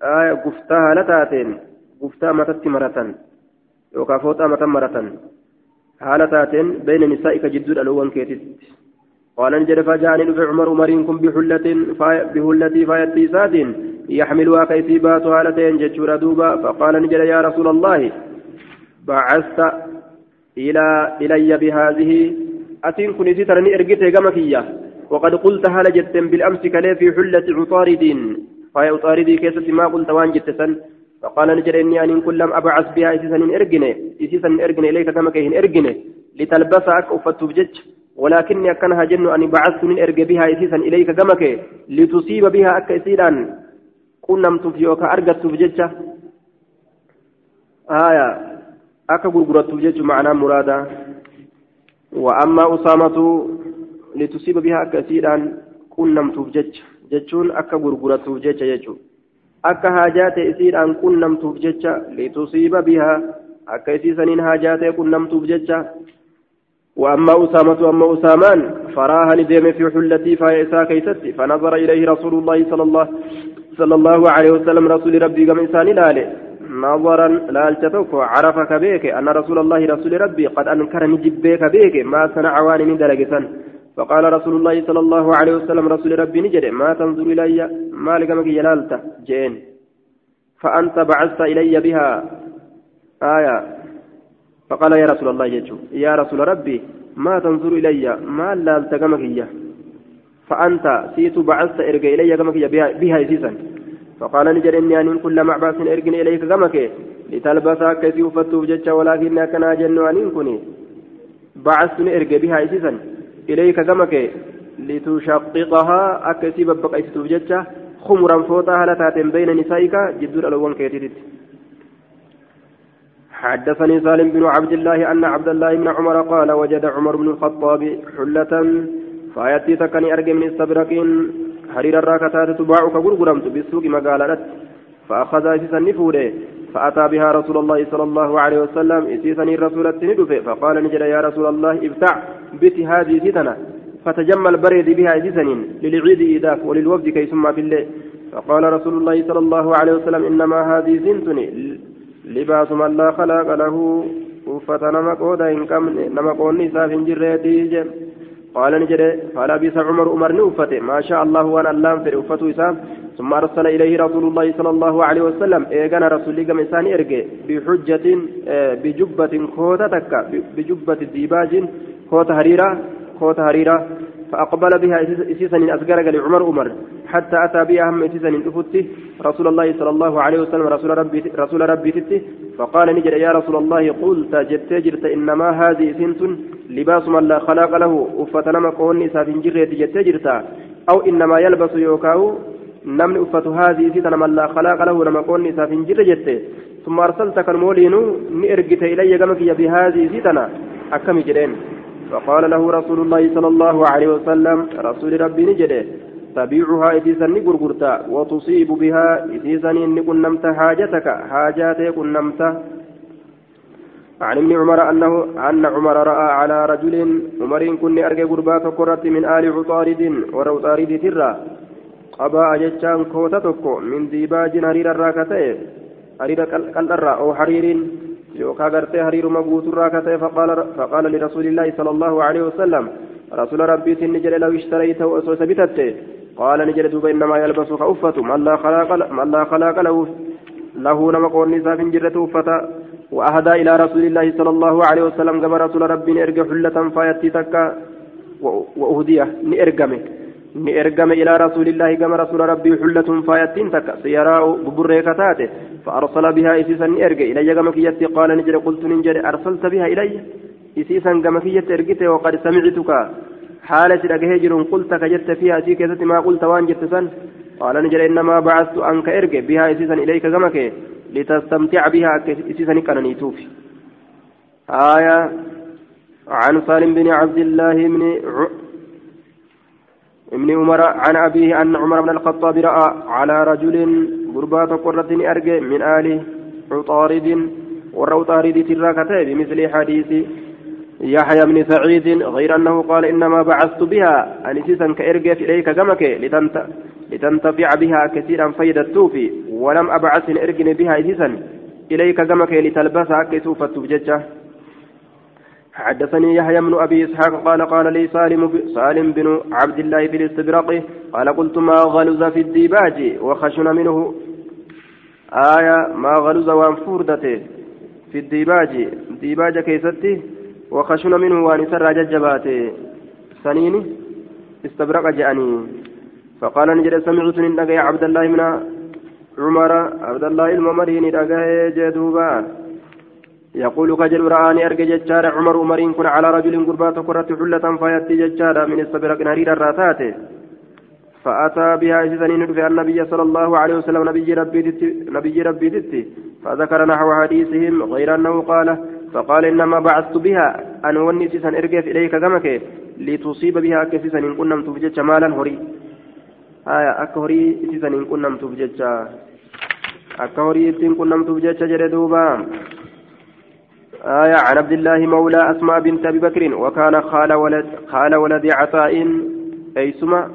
آية قفتها لتاتين. قفتها متت مرة يوكا فوتا متت مرة هالتاتين بين نسائك جدود الأول كيتت. قال نجد فجاءني نبي عمر مرينكم بحلة بحلة فايتيسات يحملها كيسيبات هالتين جتشورا دوبا. فقال نجد يا رسول الله بعثت إلى إلي بهذه. أتين كن ترني إرجت جمكية وقد قلت هل جتم بالأمس كلي في حلة عطارد فهي عطاردي كيست ما قلت وان جتسن. فقال نجر إني أن كل لم أبعث بها إسيسا إرجني إسيسا إرجني إليك كما كيهن إرجني لتلبسك أفت بجج ولكني أكنها جن أن بعثت من إرج بها إسيسا إليك كي لتصيب بها أك إسيرا كنمت فيوك أرجت بجج آية. أكا غرغرت بجج معنى مرادا. وأما أسامة لتصيب بها كثيرا كنمت جج ججون أكا غرغرة جج ججو أكا هاجات إسيرا كنمت جج لتصيب بها أكا إسيسنين هاجات كنمت جج وأما أسامة أما أسامان فراها ندم في حلتي فايسا كيستي فنظر إليه رسول الله صلى الله صلى الله عليه وسلم رسول ربي كم إنسان لاله نظرا لالتتوك عرفك بيك أن رسول الله رسول ربي قد أنكر نجيب بيك ما صنع من درجة. فقال رسول الله صلى الله عليه وسلم رسول ربي نجد ما تنظر إلي؟ ما لقمك يلالت؟ جين فأنت بعثت إلي بها. آية. فقال يا رسول الله يجو يا رسول ربي ما تنظر إلي؟ ما لالت قمك فأنت سيت بعثت إرجع إلي قمك بها, بها إسيسا. فقال نجر إني أن كل معباس إرجن إليك قمك لتلبسها كسي وفتوف جتش ولكن كنا جن أن كني. بعثت نرجع بها إسيسا إليك جمك لتشققها أكسي ببقى إستوجتها خمرا فوتا هلتات بين نسائك جدور الأول كيتيت حدثني سالم بن عبد الله أن عبد الله بن عمر قال وجد عمر بن الخطاب حلة فآياتي تكني أرجع من استبرقين حرير الراكتات تباع كغرغرمت بالسوق مقالات فأخذ إسيسا نفوده. فأتى بها رسول الله صلى الله عليه وسلم. إسيسني الرسول التندفه فقال نجد يا رسول الله ابتع بت هذه ستنا فتجمل بريد بها إسيسنين للعيد إيداف وللوفد كي ثم في الليل فقال رسول الله صلى الله عليه وسلم إنما هذه سنتني لباس من لا خلاق له وفتنما قودا إن كم نما قوني ساف جريتي قال نجد فلبس عمر عمر نوفته ما شاء الله وأنا اللام في وفته إسام ثم أرسل إليه رسول الله صلى الله عليه وسلم إيقنا رسول الله إنسان إرقى بحجة بجبة خوتة تكا بجبة ديباج خوتة هريرة خوتة هريرة فأقبل بها إسيسا أسقر لعمر عمر حتى أتى بها هم إسيسا أفته رسول الله صلى الله عليه وسلم رسول ربي رسول ربي تته فقال نجد يا رسول الله قلت جدت جرت إنما هذه سنت لباس من لا خلاق له. أفتنما قوني سافن جريت جدت جرتا أو إنما يلبس يوكاو. نمن أفت هذه سنة من لا خلاق له لما قوني سافن جريت جدت. ثم أرسلتك المولين نئرقت إلي قمك بهذه سنة أكم جرين فقال له رسول الله صلى الله عليه وسلم رسول ربي نجده تبيعها إتيسا نقرقرتا وتصيب بها إتيسا نكن نمت حاجتك حاجاتك نمت عن ابن عمر أنه أن عمر رأى على رجل عمر كن أرجى قربات قرة من آل عطارد وروطارد ترى. قبا أجتشان كوتتك من ديباج هرير الراكتين هرير كالأرى أو حرير. يوكا غرتي هرير مبوت الراكتين فقال فقال لرسول الله صلى الله عليه وسلم رسول ربي تنجل لو اشتريته وأسوس بتته قال نجد دوبا إنما يلبس كأفة من لا خلاق خلاق له له نما قول نساف جرة أفة. وأهدى إلى رسول الله صلى الله عليه وسلم كما رسول ربي نرجع حلة فايتي تكا وأهديه نرجمه نرجم إلى رسول الله كما رسول ربي حلة فايتين تكا سيراء ببريك تاته فأرسل بها إسيسا نرجع إلي كما كيتي قال نجد قلت نجد أرسلت بها إلي إسيسا كما كيتي أرجته وقد سمعتك حالة الأجهجر قلت كجت فيها أتي كذت ما قلت وان جت سن قال نجر إنما بعثت أنك إرجع بها إسيسا إليك كمك لتستمتع بها إسيسا كان توفي آية عن سالم بن عبد الله بن ابن عمر عن أبيه أن عمر بن الخطاب رأى على رجل غربات قرة أرجع من آل عطارد والروطارد تراكته بمثل حديث يحيى بن سعيد غير أنه قال إنما بعثت بها أنسيسا كإرجف إليك جمك لتنت لتنتفع بها كثيرا فيد التوفي ولم أبعث إرجن بها أنسيسا إليك جمك لتلبسها كسوف التوججة حدثني يحيى بن أبي إسحاق قال قال لي سالم سالم بن عبد الله في الاستبراق قال قلت ما غلظ في الديباج وخشن منه. آية ما غلظ وانفوردته في الديباج. ديباج كيستي وخشن منه وان سر ججبات. سنين استبرق جأني. فقال نجد سمعت من عبد الله من عمر. عبد الله الممرين دقى جدوبا. يقول كجل رآني أرجع ججار عمر عمرين كن على رجل قربات كرة حلة فيأتي ججار من استبرق نرير الراتات. فأتى بها إذن في النبي صلى الله عليه وسلم نبي ربي نبي ربي فذكر نحو حديثهم غير أنه قال فقال إنما بعثت بها. أنا وني سيسا إرجف إليك كمك. لتصيب بها كسيسا إن كنا متفجج مالا هري آية أكهري سيسا إن كنا متفجج أكهري إن كنا متفجج جردوبا آية عن عبد الله مولى أسماء بنت أبي بكر وكان خال ولد خال ولد عطاء أيسما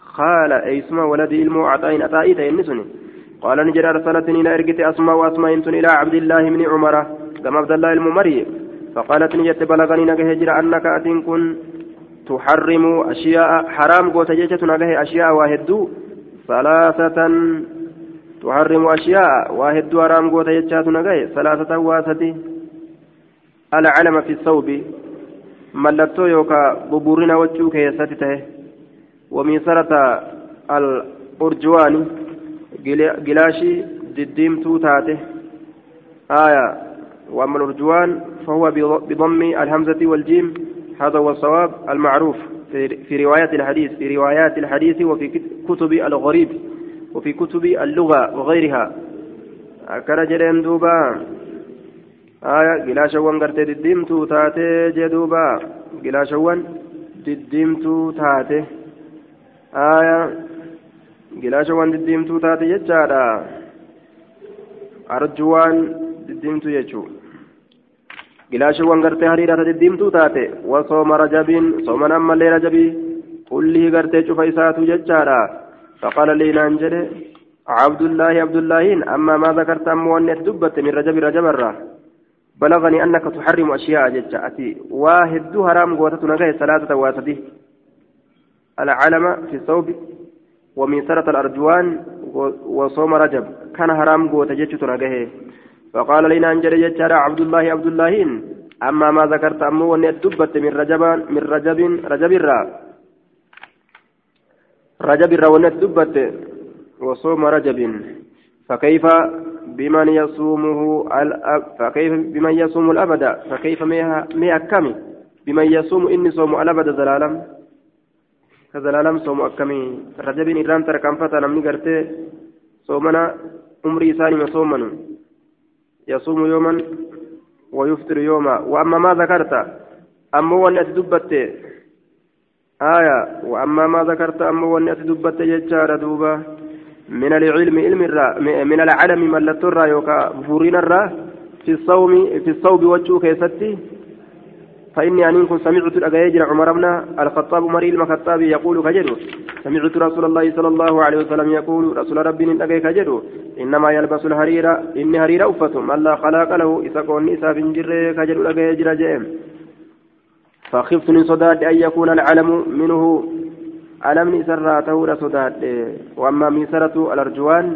خال أيسما ولد إلمو عطاء عطاء تينسني قال نجد أرسلتني إلى إرقت أسماء وأسماء إلى عبد الله بن عمر كما عبد الله الممري. فقالت نجت بلغني نجه أنك أتين كن تحرم أشياء حرام قوت جيشة أشياء واهدو ثلاثة تحرم أشياء. واهدو حرام قوت جيشة نجه ثلاثة واسدي العلم في الثوب. ملتو يوكا ببورنا وجوك يستته وميسرة الأرجوان. جلاشي دديم توتاته آية. وأما الأرجوان فهو بضم الهمزة والجيم. هذا هو الصواب المعروف في روايات الحديث. في روايات الحديث وفي كتب الغريب. وفي كتب اللغة وغيرها. أكل جرين دوبا. آية قلاشوان قرتي دديمتو تاتي جدوبا قلاشوان دديمتو تاتي آية قلاشوان دديمتو تاتي جتشارا أرجوان دديمتو يجو gilaashiiwwan gartee hariidhaata diddiimtuu taate wasooma rajabiin sooman ammallee rajabii kullii gartee cufa isaatu jechaadha faqaala liinaan jedhe cabdullaahi abdullaahiin amma maa zakarta ammoo wanni ati dubbatte min rajabi rajabarra بلغني أنك تحرم أشياء جتة أتي واحد حرام قوتة نجاه ثلاثة واسدي العلم في الثوب وميسرة الأرجوان وصوم رجب. كان حرام قوتة جتة نجاه فقال لنا أن جري عبد الله عبد الله أما ما ذكرت أمه وأن الدبت من رجب من رجب رجب الرا. رجب الرا وأن الدبت وصوم رجب. فكيف بمن يصومه فكيف بمن يصوم الأبد؟ فكيف ما أكمي بمن يصوم إني صوم الأبد زلالم. كزلالم صوم أكمي. رجب إيران تركم فتا نمني قرتي. صومنا عمري ثاني صومنا يصوم يوما ويفطر يوما. وأما ما ذكرت أما وأن أتدبت آية وأما ما ذكرت أما وأن أتدبت يجار دوبا من العلم علم الرا من العلم من لترى يوكا بفورين الرا في الصوم في الصوب وجهك يستي فإني أن كنت سمعت الأجايجر عمر بن الخطاب مريل الخطاب يقول كجدو. سمعت رسول الله صلى الله عليه وسلم يقول رسول ربي أجاي كجدو إنما يلبس الحرير إن حرير أفة من لا خلاق له إذا كون إسا فنجر كجدو الأجايجر جيم. فخفت من صداد أن يكون العلم منه. علم سراته لصداد وأما ميسرة الأرجوان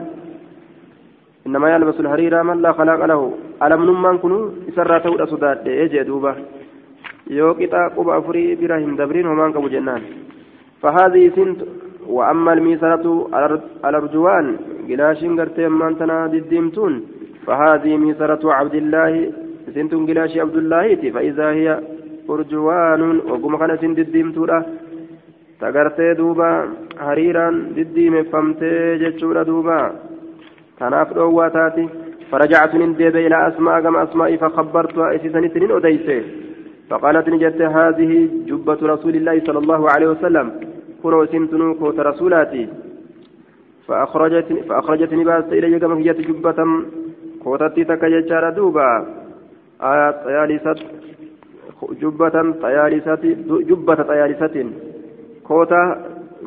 إنما يلبس الحرير من لا خلاق له. علم نمان كنو سراته لصداد يجي دوبه yoo qixaa quba afurii bira hin dabrin homaan qabu jennaan سنت. وأما الميسرة الأرجوان قلاشين قرتي أمان تنا ديمتون فهذه ميسرة عبد الله سنت قلاشي عبد الله فإذا هي أرجوان وقم خنا سنت ديمتون تقرتي دوبا هريرا ديم فمتي جتشورا دوبا تناف دواتاتي فرجعت من ديب إلى أسماء كما أسمائي فخبرتها إسسني سنين أديسي فقالت نجت هذه جبة رسول الله صلى الله عليه وسلم كنو سنتنو كوت رسولاتي فأخرجتني فأخرجتني باس إلي كما هي جبة كوتتي تكججار دوبا آية طيالسة جبة طيالسة جبة طيالسة كوتا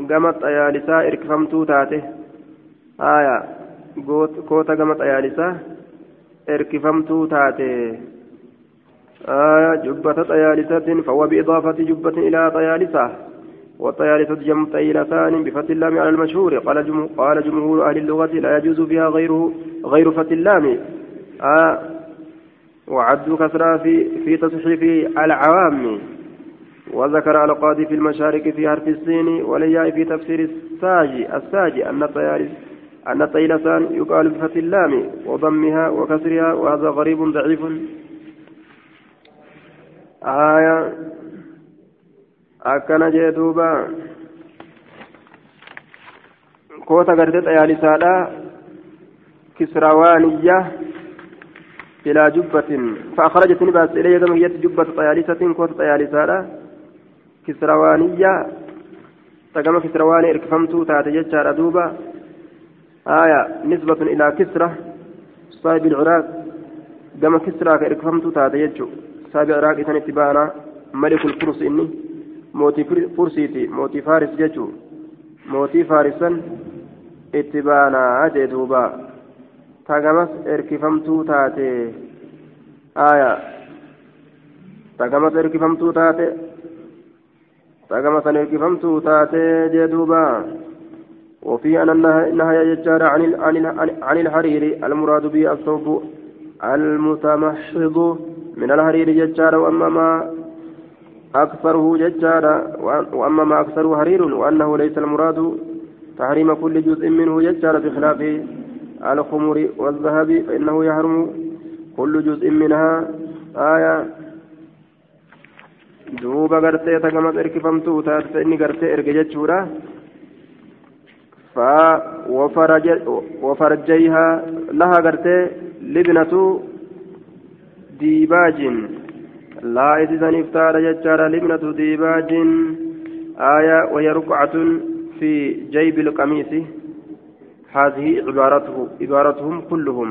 كما طيالسة إركفمتو تاته آية كوتا كما طيالسة إركفمتو تاته آية جبة طيالسة فهو بإضافة جبة إلى طيالسة والطيالسة جمع طيلتان بفتح اللام على المشهور. قال جمهور أهل اللغة لا يجوز فيها غيره غير فتح اللام. آه وعدوا كسرى في في تصحيف العوام. وذكر القاضي في المشارك في حرف السين والياء في تفسير الساجي الساجي أن أن الطيلسان يقال بفتح اللام وضمها وكسرها وهذا غريب ضعيف. آية. akkana jee duuba koota gartee xayaalisaadha kisrawaaniyya ilaa jubbatin فأخرجت نباس إلي هي جبة طيالسة كوت طيالسة كسروانية تقام كسرواني إركفمتو تاتجج دوبا آية نسبة إلى كسرة صاحب العراق قام كسرى كإركفمتو تاتجج صاحب العراق إذن اتبانا ملك الفرس إني fursiiti mootii faaris jechuu mootii faarisan itti baanaa jee duuba tagamas erkifamtuu taate. Aya. Tagamas erkifamtuu taate. Tagamasan erkifamtuu taate jee duuba. وفي أن النهي يجار عن عن الحرير المراد به الثوب المتمحض من الحرير يجار وأما ما أكثره ججارا وأما ما أكثره حرير وأنه ليس المراد تحريم كل جزء منه ججارا بخلاف الخمر والذهب فإنه يحرم كل جزء منها آية gartee tagamas erkifamtuu taate inni gartee erge jechuudha faa wafarjayhaa laha gartee libnatu diibaajin laa isisaniif taadha jechaadha libnatu diibaajin aaya waya rukcatun fi jaybi ilqamiisi هذه عبارته عبارتهم كلهم.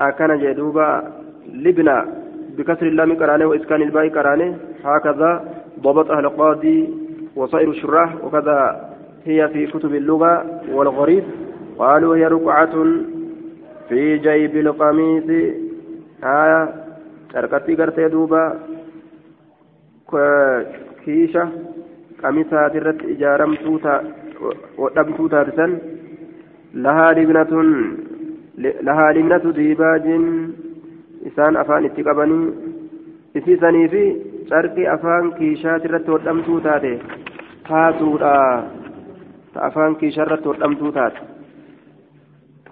أكن جدوبا لبنى بكسر اللام قرانه وإسكان الباء قرانه هكذا ضبطها القاضي وصائر الشراح وكذا هي في كتب اللغة والغريب. قالوا هي ركعة في جيب القميص. آية تركتي قرتي دوبا كيشة قميصها ترت إجارمتو ودمتو lahaa libnatun lahaa libnatu diibaajiin isaan afaan itti qabanii isiisanii fi carqii afaan kiishaati irratti hodhamtuu taate taatuudha. Ta afaan kiishaa irratti hodhamtuu taate.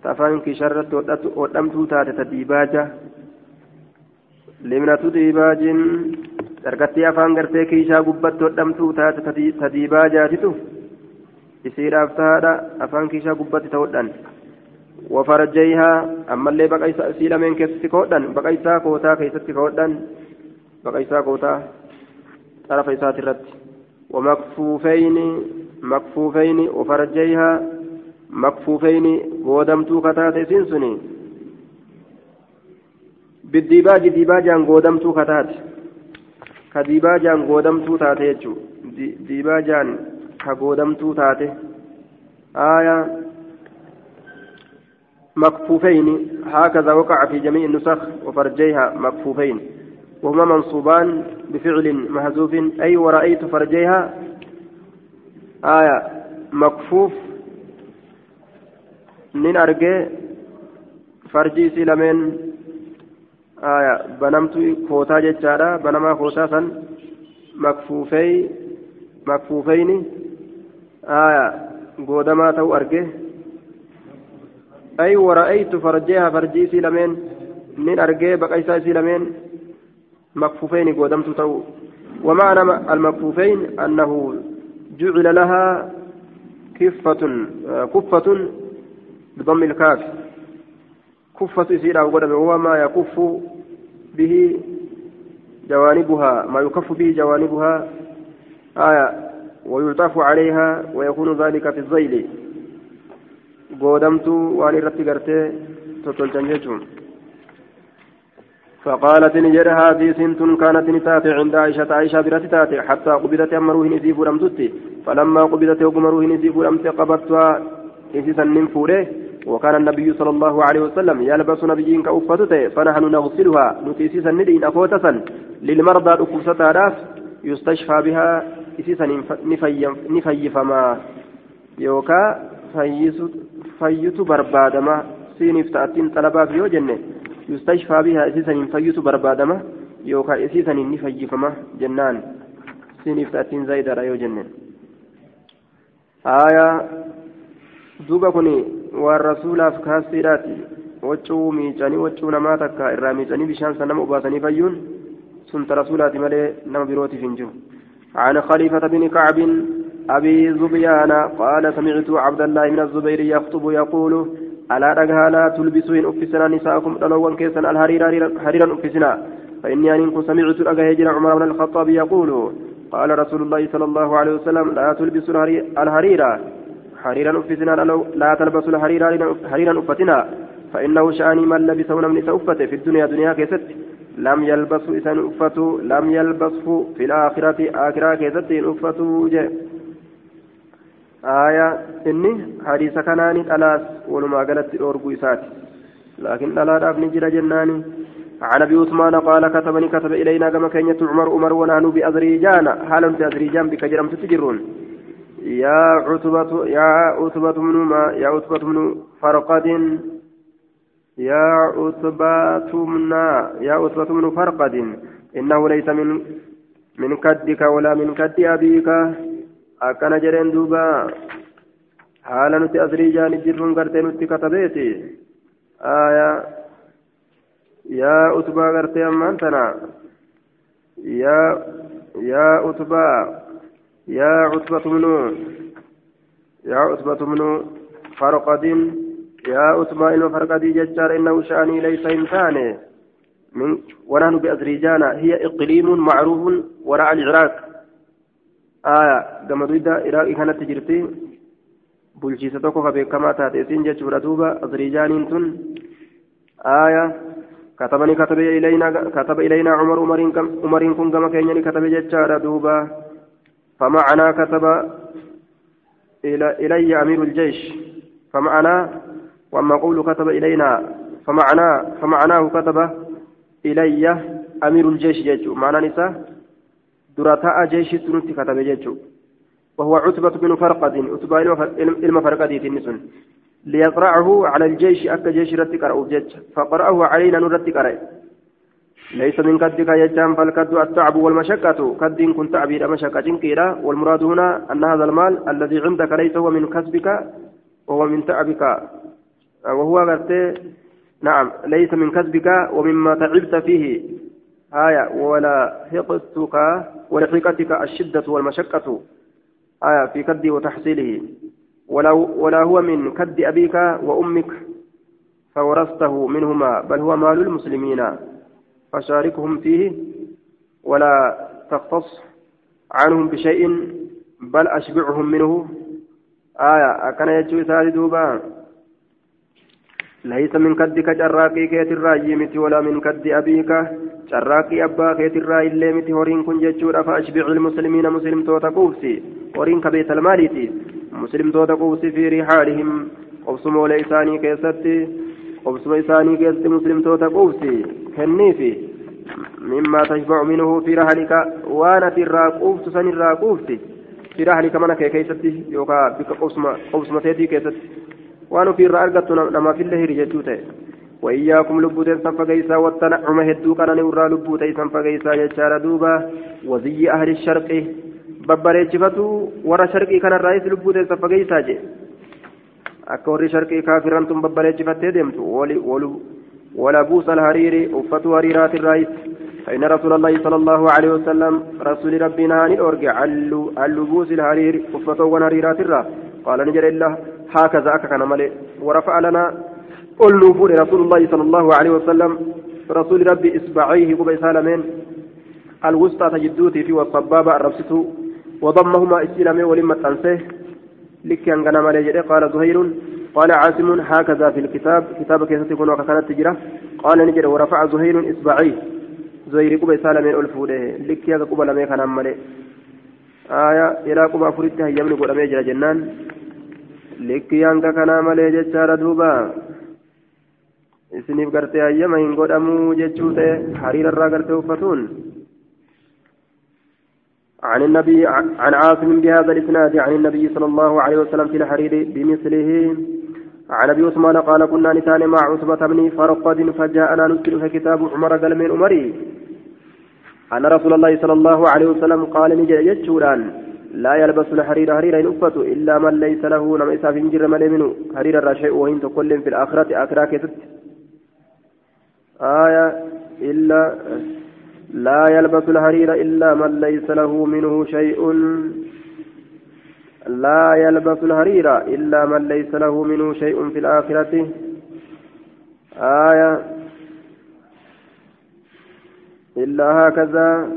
Ta afaan kiishaa irratti hodhamtuu taate ta diibaaja. Libnatu diibaajiin carqattii afaan gartee kiishaa gubbatti hodhamtuu taate ta diibaajaatitu. isiidhaaf tahaadha afaan kiishaa gubbatti ta'uudhaan. Wafarjayhaa ammallee baqaysaa isii lameen keessatti ka'uudhaan baqaysaa kootaa keessatti ka'uudhaan baqaysaa kootaa xarafa isaatirratti wamakfuufeyni makfuufeyni wafarjayhaa makfuufeyni goodamtuu kataate isiin suni. Biddiibaaji diibaajaan goodamtuu kataate. Ka diibaajaan goodamtuu taate jechuudha diibaajaan كقودمتو تاتي آية مكفوفين هكذا وقع في جميع النسخ وفرجيها مكفوفين وهما منصوبان بفعل محذوف أي ورأيت فرجيها آية مكفوف نين أرجي فرجي سلمين آية بنمت كوتا جتشارا بنما كوتا مكفوفي مكفوفين آية قودما تو أرجي أي ورأيت فرجيها فرجي سلمين نين أرجي بقيسا سلمين مكفوفين قدمت تو. ومعنى المكفوفين أنه جعل لها كفة كفة بضم الكاف. كفة يصير أو قدم هو ما يكف به جوانبها ما يكف به جوانبها. آية ويلطف عليها ويكون ذلك في الزيل. قدمت وأن رتقرت تتلجنجتهم فقالت نجر هذه سنت كانت نتاتي عند عائشة عائشة برت تاتي حتى قبضت أمره نزيف رمتتي فلما قبضت أمره نزيف رمت قبضتها إنسيسا ننفوره وكان النبي صلى الله عليه وسلم يلبس نبيين كأفتته فنحن نغسلها. نتيسيسا ندين أفوتسا. للمرضى أكوستها يستشفى بها إسيسا نفيفما يوكا فيت بربادما سينف تأتين طلبا في وجنه يستشفى بها إسيسا فيت بربادمة يوكا إسيسا نفيفمة جنان سنف تأتين زايدة رأيو جنن آية duuba kun waan rasuulaaf kaasiidhaati waccuu miicanii waccuu namaa takka irraa miicanii bishaan san nama obaasanii fayyuun sunta rasuulaati malee nama birootiif hin jiru عن خليفة بن كعب أبي زبيان قال سمعت عبد الله بن الزبير يخطب يقول ألا رجها لا تلبسوا إن أفسنا نساءكم ألوان كيسا الحريرا أفسنا. فإني أن سمعت أجهجر عمر بن الخطاب يقول قال رسول الله صلى الله عليه وسلم لا تلبسوا الحريرا حريرا أفسنا لا تلبسوا الحريرا أفتنا. فإنه شأني من لبسون من سأفته في الدنيا دنيا كيست. لم يلبسوا إذا أفتوا لم يلبسوا في الآخرة آخرة كيست إن أفتوا آية إني حديث كنان ألاس ولما قالت أورجو إسات لكن ألا أبني جرى جناني. عن أبي عثمان قال كتبني كتب إلينا كما كان عمر عمر ونحن في أذريجان بك جرم تتجرون يا عتبة يا عتبة من ما يا عتبة من فرقد. يا عتبة من يا عتبة من فرقد إنه ليس من من كدك ولا من كد أبيك akkana jedheen duuba haala nuti asrii jaani jirruun gartee nutti katabeeti aya yaa utubaa gartee ammaan tana yaa yaa utubaa yaa utbatu minuu yaa utbatu minuu ilma farqadii jechaadha innahu sha'anii laysa hin taane من ونحن بأذريجان هي إقليم معروف وراء العراق. آية. كما دويدا إراق كانت تجرتي. بلشيسة توكو كما تاتيسين جتشورا دوبا أذريجان تن. آية. كتبني كتب إلينا كتب إلينا عمر. عمرين كم عمرين كن كما كيني كتب جتشارا دوبا فمعنا كتب إلى إلي أمير الجيش. فمعنا وأما قول كتب إلينا فمعنا فمعناه كتب إلي أمير الجيش جيشو معنى نساء درتاء جيش سنتي كتب جيشو وهو عتبة بن فرقد عتبة إلما فرقدي النسون ليقرأه على الجيش أكا جيش رتك أرأو جيش فقرأه علينا نرتك أرأي ليس من كدك يجام فالكد التعب والمشقة. كد كنت تعبير مشقة كيرا. والمراد هنا أن هذا المال الذي عندك ليس هو من كسبك وهو من تعبك. وهو قلت نعم ليس من كسبك ومما تعبت فيه. آية ولا حقتك ولحقتك الشدة والمشقة. آية في كد وتحصيله. ولا, ولا هو من كد أبيك وأمك فورثته منهما بل هو مال المسلمين. فشاركهم فيه ولا تختص عنهم بشيء بل أشبعهم منه. آية أكن يجوي سادي دوبان ليس من كدك جراكي كيت الراجي متي ولا من كد أبيك. جراكي أبا كيت الرأي اللي متي هورين كن ججور فأشبع المسلمين مسلم توتا قوفسي. هورين كبيت الماليتي. مسلم توتا قوفسي في رحالهم. قبسمو ليساني كيستي. قبسمو ليساني كيستي مسلم توتا قوفسي. كنيفي مما تشبع منه في رحلك. وأنا في الراقوفت سن الراقوفتي في رحلك منك كيستي. يوكا بك قبسمتيتي كيستي. Waan ofiirraa argattu namaaf illee hiri jechuu ta'e. وإياكم لبوتين سنفقيسا والتنعم هدو كان نورا لبوتين سنفقيسا يجار دوبا وزي أهل الشرق ببريتشفتو ورا شرقي كان الرئيس لبوتين سنفقيسا جي akka warri sharqii kaafirran tun babbareechifattee deemtu. Wala buusa alhariiri uffatu hariiraatirraayis فإن رسول الله صلى الله عليه وسلم رسول ربنا عن الأرجع عن لبوس الحرير أفتوا ونهريرات الرا قال نجر الله هكذا أكا ملئ ورفع لنا قل نوفور رسول الله صلى الله عليه وسلم. رسول ربي إصبعيه قبي سالمين الوسطى تجدوتي في والصبابة الربسته وضمهما إسلامي ولما تنسيه. لك أن ملئ قال زهير قال عاصم هكذا في الكتاب. كتاب كيف تكون وكانت تجرى؟ قال نجر ورفع زهير إصبعيه. زهير قبي سالمين ألفوده لك يا قبل ميكا ملئ آية إلى قبى فريتها يمني قد أميجر جنان. Likki hanga kanaa malee jechaadha duuba. Isiniif gartee hayyama hin godhamuu jechuu ta'e hariira irraa gartee uffatuun. عن النبي عن عاصم بهذا الإسناد عن النبي صلى الله عليه وسلم في الحرير بمثله. عن أبي عثمان قال كنا نتان مع عتبة بن فرقد فجاءنا نسكن كتاب عمر قال من عمري. أن رسول الله صلى الله عليه وسلم قال نجي يجوران لا يلبس الحرير حريرا ينفت إلا من ليس له نما إساف جر ملي منه. حرير الرشيء وإن تكل في الآخرة آخرة كتت آية إلا لا يلبس الحرير إلا من ليس له منه شيء. لا يلبس الحرير إلا من ليس له منه شيء في الآخرة. آية إلا هكذا.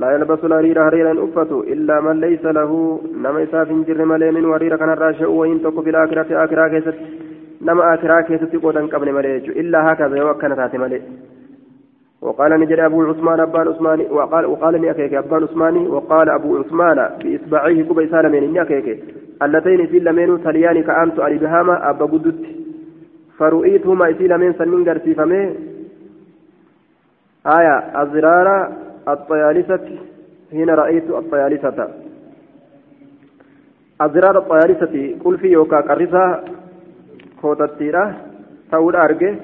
لا يلبس الهرير هريرا أفته إلا من ليس له نما إساف جر ملي من ورير كان الراشع وإن تكو في الآخرة آخرة كيست نما آخرة كيست قوتا قبل ملي إلا هكذا يوكن ذات ملي وقال نجري أبو عثمان أبان عثماني وقال وقال لي أكيك أبان عثماني وقال أبو عثمان بإصبعيه كبي سالمين إني أكيك. اللتين في لمن تليان كأنت علي بهاما أبا قدت فرؤيتهما إسي لمن سنين قرسيفمي آية الزرارة الطيالسة حين رأيت الطيالسة أزرار الطيالسة قل في يوكا قرصة كوتتيرا تقول أرجع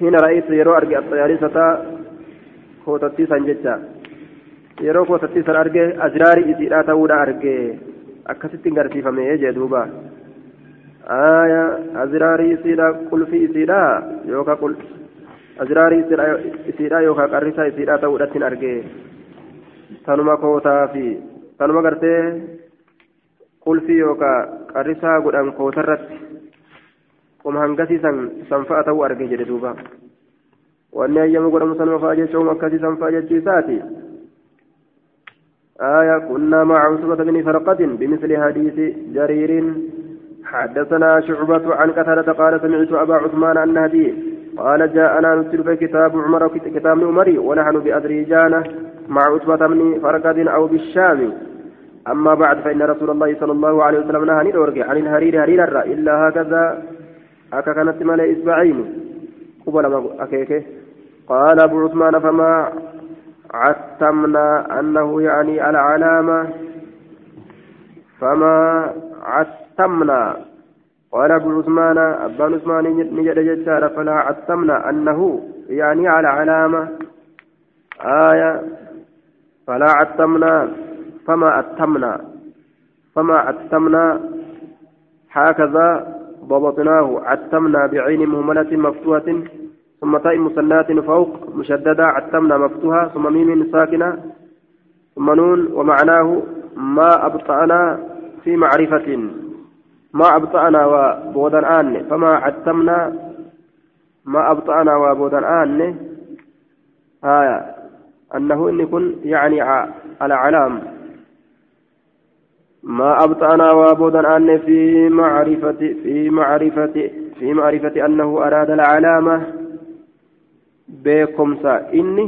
حين رأيت يرو أرجع الطيالسة كوتتي سنجتا yeroo kootatti san arge azraari isiidha ta'uudha arge akkasitti garsiifame jee duuba aya azraari isiidha qulfi isiidha yookaan aziraarii isiidhaa yookaan qarrisaa isiidhaa ta'uudhaatti argee tanuma kootaa fi tanuma gartee qulfii yookaan qarrisaa godhan kootarratti qoma hangasii san sanfa'a ta'uu argee jedhe duuba wanni ayyamu godhamu sanuma fa'a jechuun akkasii sanfa'a jechiisaati. آية كنا مع عصبة بن فرقة بمثل حديث جرير حدثنا شعبة عن قتادة قال سمعت أبا عثمان النهدي قال جاءنا نسل في كتاب عمر كتاب عمري ونحن بأذريجان مع عصبة بن فرقة أو بالشام. أما بعد فإن رسول الله صلى الله عليه وسلم نهى نرجع عن الهرير هريرا إلا هكذا. أكا كانت ملئ إسبعين قبل ما أكيكه قال أبو عثمان فما عتمنا أنه يعني العلامة. فما عتمنا. قال أبو عثمان أبا عثمان نجد جدار فلا عتمنا أنه يعني على علامة آية فلا عتمنا فما أتمنا فما أتمنا هكذا ضبطناه عتمنا بعين مهملة مفتوحة ثم تاء مسنات فوق مشددة عتمنا مفتوحة ثم ميم ساكنة ثم نون ومعناه ما أبطأنا في معرفة. ما أبطأنا وبودا آن. فما عتمنا ما أبطأنا وبودا آن. آية. أنه إن كن يعني على علام. ما أبطأنا وبودا آن في معرفة في معرفة في معرفة أنه أراد العلامة. beekomsa inni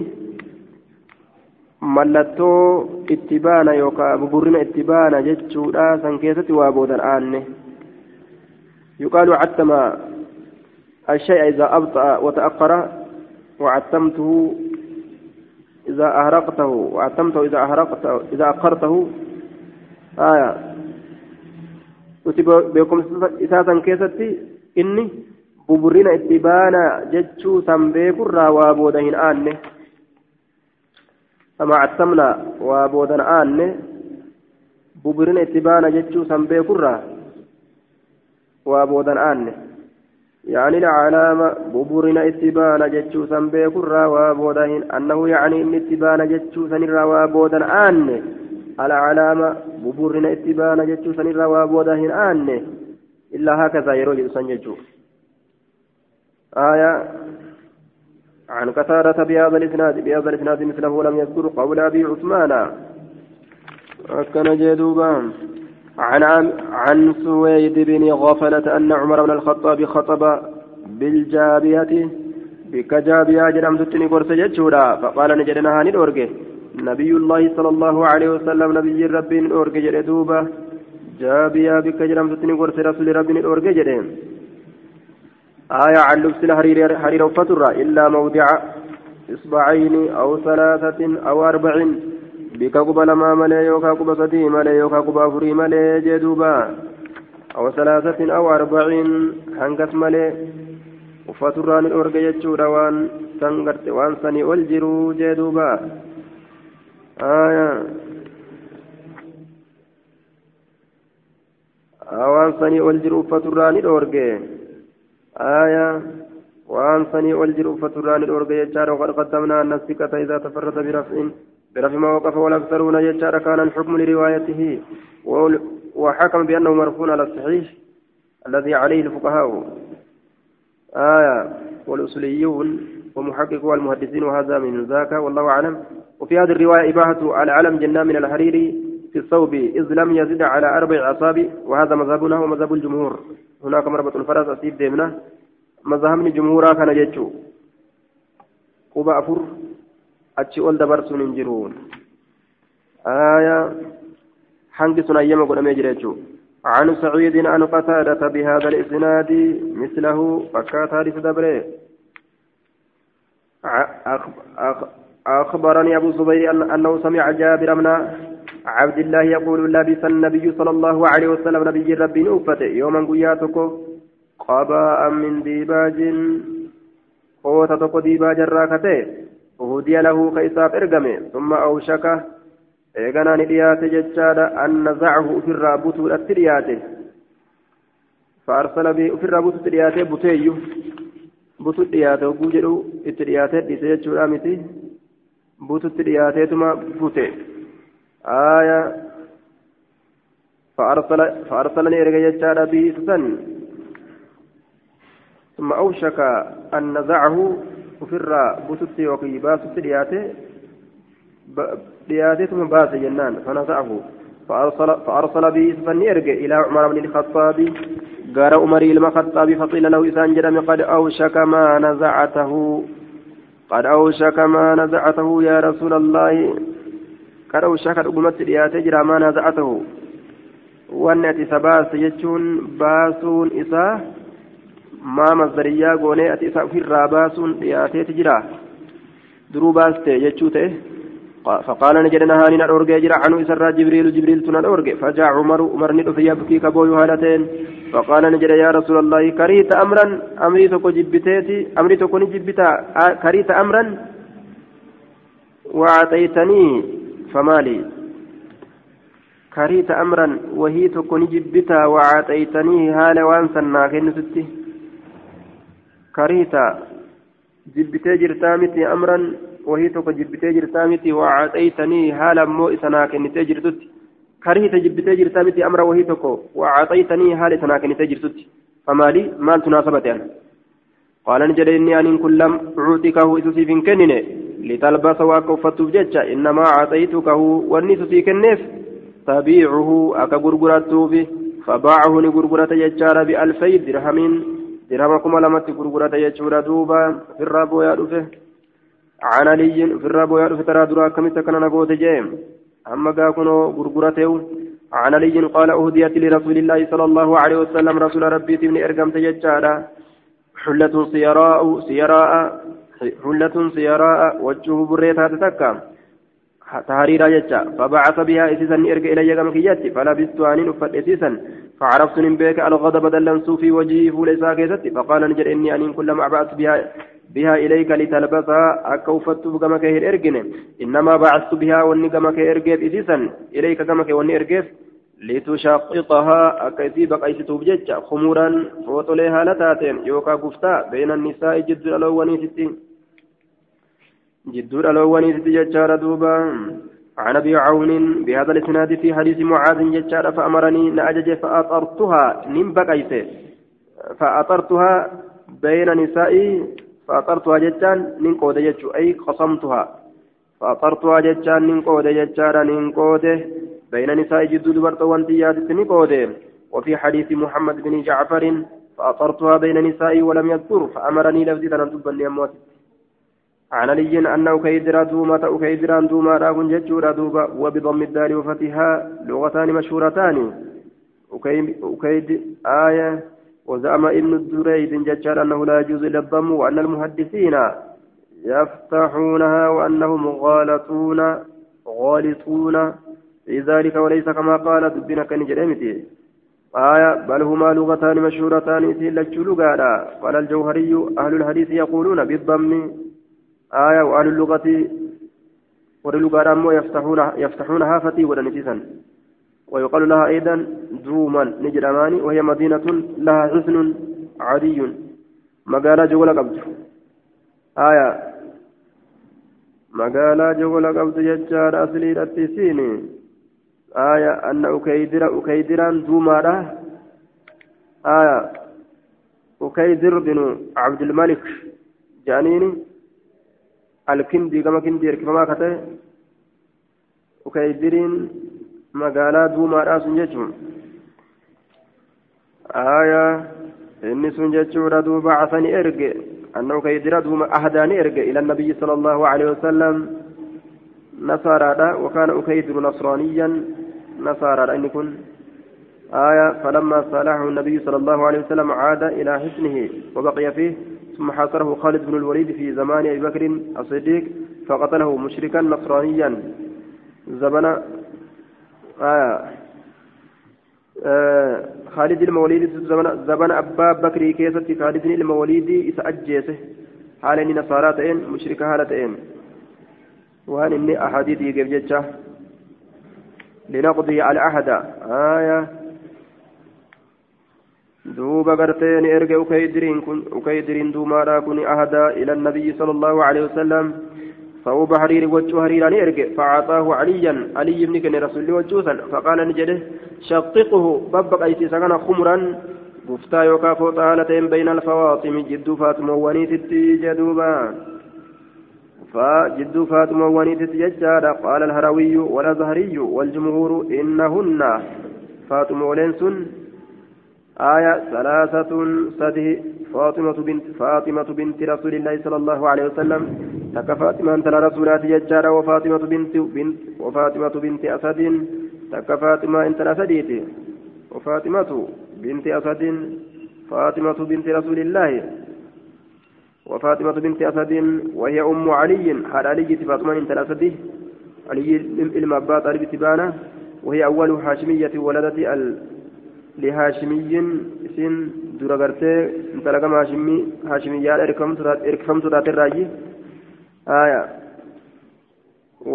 mallattoo itti baana yookaan buburrina itti baana jechuudha san keessatti waa boodan aanne يقال عتم الشيء إذا أبطأ وتأخر وعتمته إذا أهرقته وعتمته إذا أهرقته إذا أخرته آية بكم إساسا كيستي إني beekurraa waa booda hin aanne sama attamna waa boodan aanne buburrina itti baana jechuu san beekurraa waa boodan aanne يعني العلامة ببورنا اتبانا جتشو سن بيكرا وابودهن أنه يعني إن اتبانا جتشو سنرا وابودا آن العلامة ببورنا اتبانا جتشو سنرا وابودهن آن إلا هكذا يروج سنجتشو آية عن قتادة بهذا الإسناد بهذا الإسناد مثله لم يذكر قول أبي عثمان أكن جدوبا عن عن سويد بن غفلة أن عمر بن الخطاب خطب بالجابية بك جابية جرم تتني قرص جتشورا. فقال نجدنا هاني الأورجي نبي الله صلى الله عليه وسلم نبي ربي الأورجي جدوبا جابية بك جرم تتني قرص رسول ربي الأورجي جدين آية عن لبس حرير فترة إلا موضع إصبعين أو ثلاثة أو أربع بك قبل ما ملي يوكا قبل صدي ملي يوكا قبل فري ملي جدوبا أو ثلاثة أو أربع هنكس ملي وفتران الأرقى يجور وان سنغرت وان سني والجرو جدوبا آية وان سني والجرو فتران الأرقى آية وأن سني والجر فتران الأرقى يجار وقد قدمنا أن الثقة إذا تفرد برفع برفع ما وقف والأكثرون يجار كان الحكم لروايته وحكم بأنه مرفوع على الصحيح الذي عليه الفقهاء. آية والأصوليون ومحقق والمحدثين وهذا من ذاك والله أعلم. وفي هذه الرواية إباحة العلم جنة من الحرير في الثوب إذ لم يزد على أربع أصابع وهذا مذهبنا ومذهب الجمهور. هناك مربط الفرس أسيب ديمنا. مذهبني جمهورا كان جيتشو قبا أفر أتشي أول دبر سنين جرون. آية حنق سنيم قد ميجريتشو عن سعيد عن قتادة بهذا الإسناد مثله فكات هذه دبره أخبرني أبو الزبير أنه سمع جابر بن عبد الله يقول لبس النبي صلى الله عليه وسلم نبي ربي نوفته. يوما قياتك قباء من ديباج. قوة تقو ديباج الراكتة. وهدي له كيساب ارقمه ثم أوشك eeganaan dhiyaate jechaadha an nazacahu ofirraa butuudhatti dhiyaate فأرسل به في الرابط ترياته بوتيو butu dhiyaate hogguu jedhu itti dhiyaatee dhiise jechuudha miti bututti dhiyaateetuma bute aaya فأرسلني إرجع يجار بيسا ثم أوشك أن نزعه بوتتي وكي باسط دياته دياته ثم باس جنان فنزعه فأرسل فأرسل بيسا إرجع إلى عمر بن الخطاب قال عمر الخطاب فقيل له إسان جرم قد أوشك ما نزعته قد أوشك ما نزعته يا رسول الله قد أوشك أقمت دياته جرى ما نزعته isa baaste jechuun baasuun isaa maa masdariyaa goonee ati isa ofirraa baasuun dhiyaateeti jira? Duruu baaste jechuu ta'e فقال نجد نهاني نرورج جرى عنه إسرى جبريل جبريل تنرورج فجاء عمر عمر ندف يبكي كبوي هالتين فقال نجد يا رسول الله كريت أمرا أمري تكو جبتيتي أمري تكو نجبتا كريت أمرا وأعطيتني فمالي كريت أمرا وهي تكون جبتا وعاتيتنيه هال وانسا ناكن ستي كريت جبتي جرتامتي أمرا وهي تكون جبتي جرتامتي وعاتيتنيه هال مو إسناكن تجرتت كريت جبتي جرتامتي أمرا وهي تكو وعاتيتنيه هال إسناكن تجرتت فما لي؟ مال تناسبت يعني. قال نجد إني أن كلم عوتكه إسسي فين كنني لتلبس وأكفتف جتشا إنما عاتيتكه والنسسي كنف. تبيعه أكا غرغرته فباعه لغرغرة يجار بألفي درهم. درهم كما لمت غرغرة يجور دوبا في الرابو يعرفه عن علي في الرابو يعرف ترى درا كم تكن نقوت جيم أما كانوا غرغرته عن علي قال أهديت لرسول الله صلى الله عليه وسلم رسول ربي تبن إرقم تججارا حلة سيراء سيراء حلة سيراء وجهه بريتها تتكام تهريرا جتا فبعث بها إسيسا إرق إلي كما كياتي فلبست أن أفت إسيسا فعرفت من بك الغضب دلنسو في وجهي فوليسا كيستي فقال نجر إني أن كلما بعثت بها بها إليك لتلبسها أكوفت كما كهر إرقن إنما بعثت بها وني كما كإرقف إسيسا إليك كما كوني إرقف لتشققها. أكيسي بقيس توبجج خمورا فوطليها لتاتين. يوكا قفتا بين النساء جد الأولين ستين. جدود الأولين تججار دوبا. عن أبي عون بهذا الإسناد في حديث معاذ ججار فأمرني نأجج فأطرتها نم بقيت. فأطرتها بين نسائي فأطرتها ججان ننقود ججو أي خصمتها فأطرتها ججان ننقود ججار ننقود بين نساء جدود برطوان تيات ننقود وفي حديث محمد بن جعفر فأطرتها بين نسائي ولم يذكر فأمرني لفظي تنتبا لأمواتي عن علي أنه كيدرا دوما كيدرا دوما راكن جتشورا دوبا وبضم الدال وفتحها لغتان مشهورتان. وكيد آية وزعم ابن الدريد جتشار أنه لا يجوز إلا الضم وأن المحدثين يفتحونها وأنهم غالطون غالطون في ذلك وليس كما قال دبنا كان جريمتي. آية بل هما لغتان مشهورتان إلا الجلوغالا قال الجوهري أهل الحديث يقولون بالضم آية وأهل اللغة وللغة أمو يفتحون يفتحونها فتي ودنسيسا ويقال لها أيضا دوما نجرمان وهي مدينة لها حسن عادي مقالة جول قبض. آية. مقالة جول قبض يجار أصلي رتسيني آية. أن أكيدر أكيدرا دوما آية. أكيدر بن عبد الملك جانيني. Kindii hirkifamaa ka ta'e ukaydiriin magaalaa duumaadhaa sun jechuun aayaa inni sun jechuudha duuba casani erge anna ukaydira duuma ahdaani erge ila nabiyyi sala allahu alaihi wasalam nasaaraadha wakaana ukaydiru nasraaniyyan nasaaraadha inni kun آية فلما صالحه النبي صلى الله عليه وسلم عاد إلى حسنه وبقي فيه ثم حاصره خالد بن الوليد في زمان أبي بكر الصديق فقتله مشركا نصرانيا. زمن آه آه خالد الموليد زمن زمن أبا بكر كيست خالد الموليد إسأجيسه حال إني نصارى مشركة حالتين وهل إني أحاديث يجب لنقضي على أحد. آية دوبا قرتين إرجع أكيدرين كن أكيدرين دومارا كن أهدى إلى النبي صلى الله عليه وسلم صوب حرير وجه حريران إرجع فأعطاه عليا علي بن كن رسول وجوسا فقال نجده شققه ببق أيتي سكن خمرا قفتا يوكا فوطالتين بين الفواطم جد فاطمة ونيت جدوبا فجد فاطمة ونيت ججارا قال الهروي والأزهري والجمهور إنهن فاطمة ولنسن آية ثلاثة سده فاطمة بنت فاطمة بنت رسول الله صلى الله عليه وسلم. تك فاطمة أنت رسولات ججارة وفاطمة بنت بنت وفاطمة بنت أسد. تك فاطمة أنت أسديت وفاطمة بنت أسد فاطمة بنت رسول الله. وفاطمة بنت أسد وهي أم علي حال علي فاطمة أنت أسد علي المبات البتبانة وهي أول هاشمية ولدت لهاشمي سن gartee intala gama haashimiyyaadha erkifamtu taate irraayi aya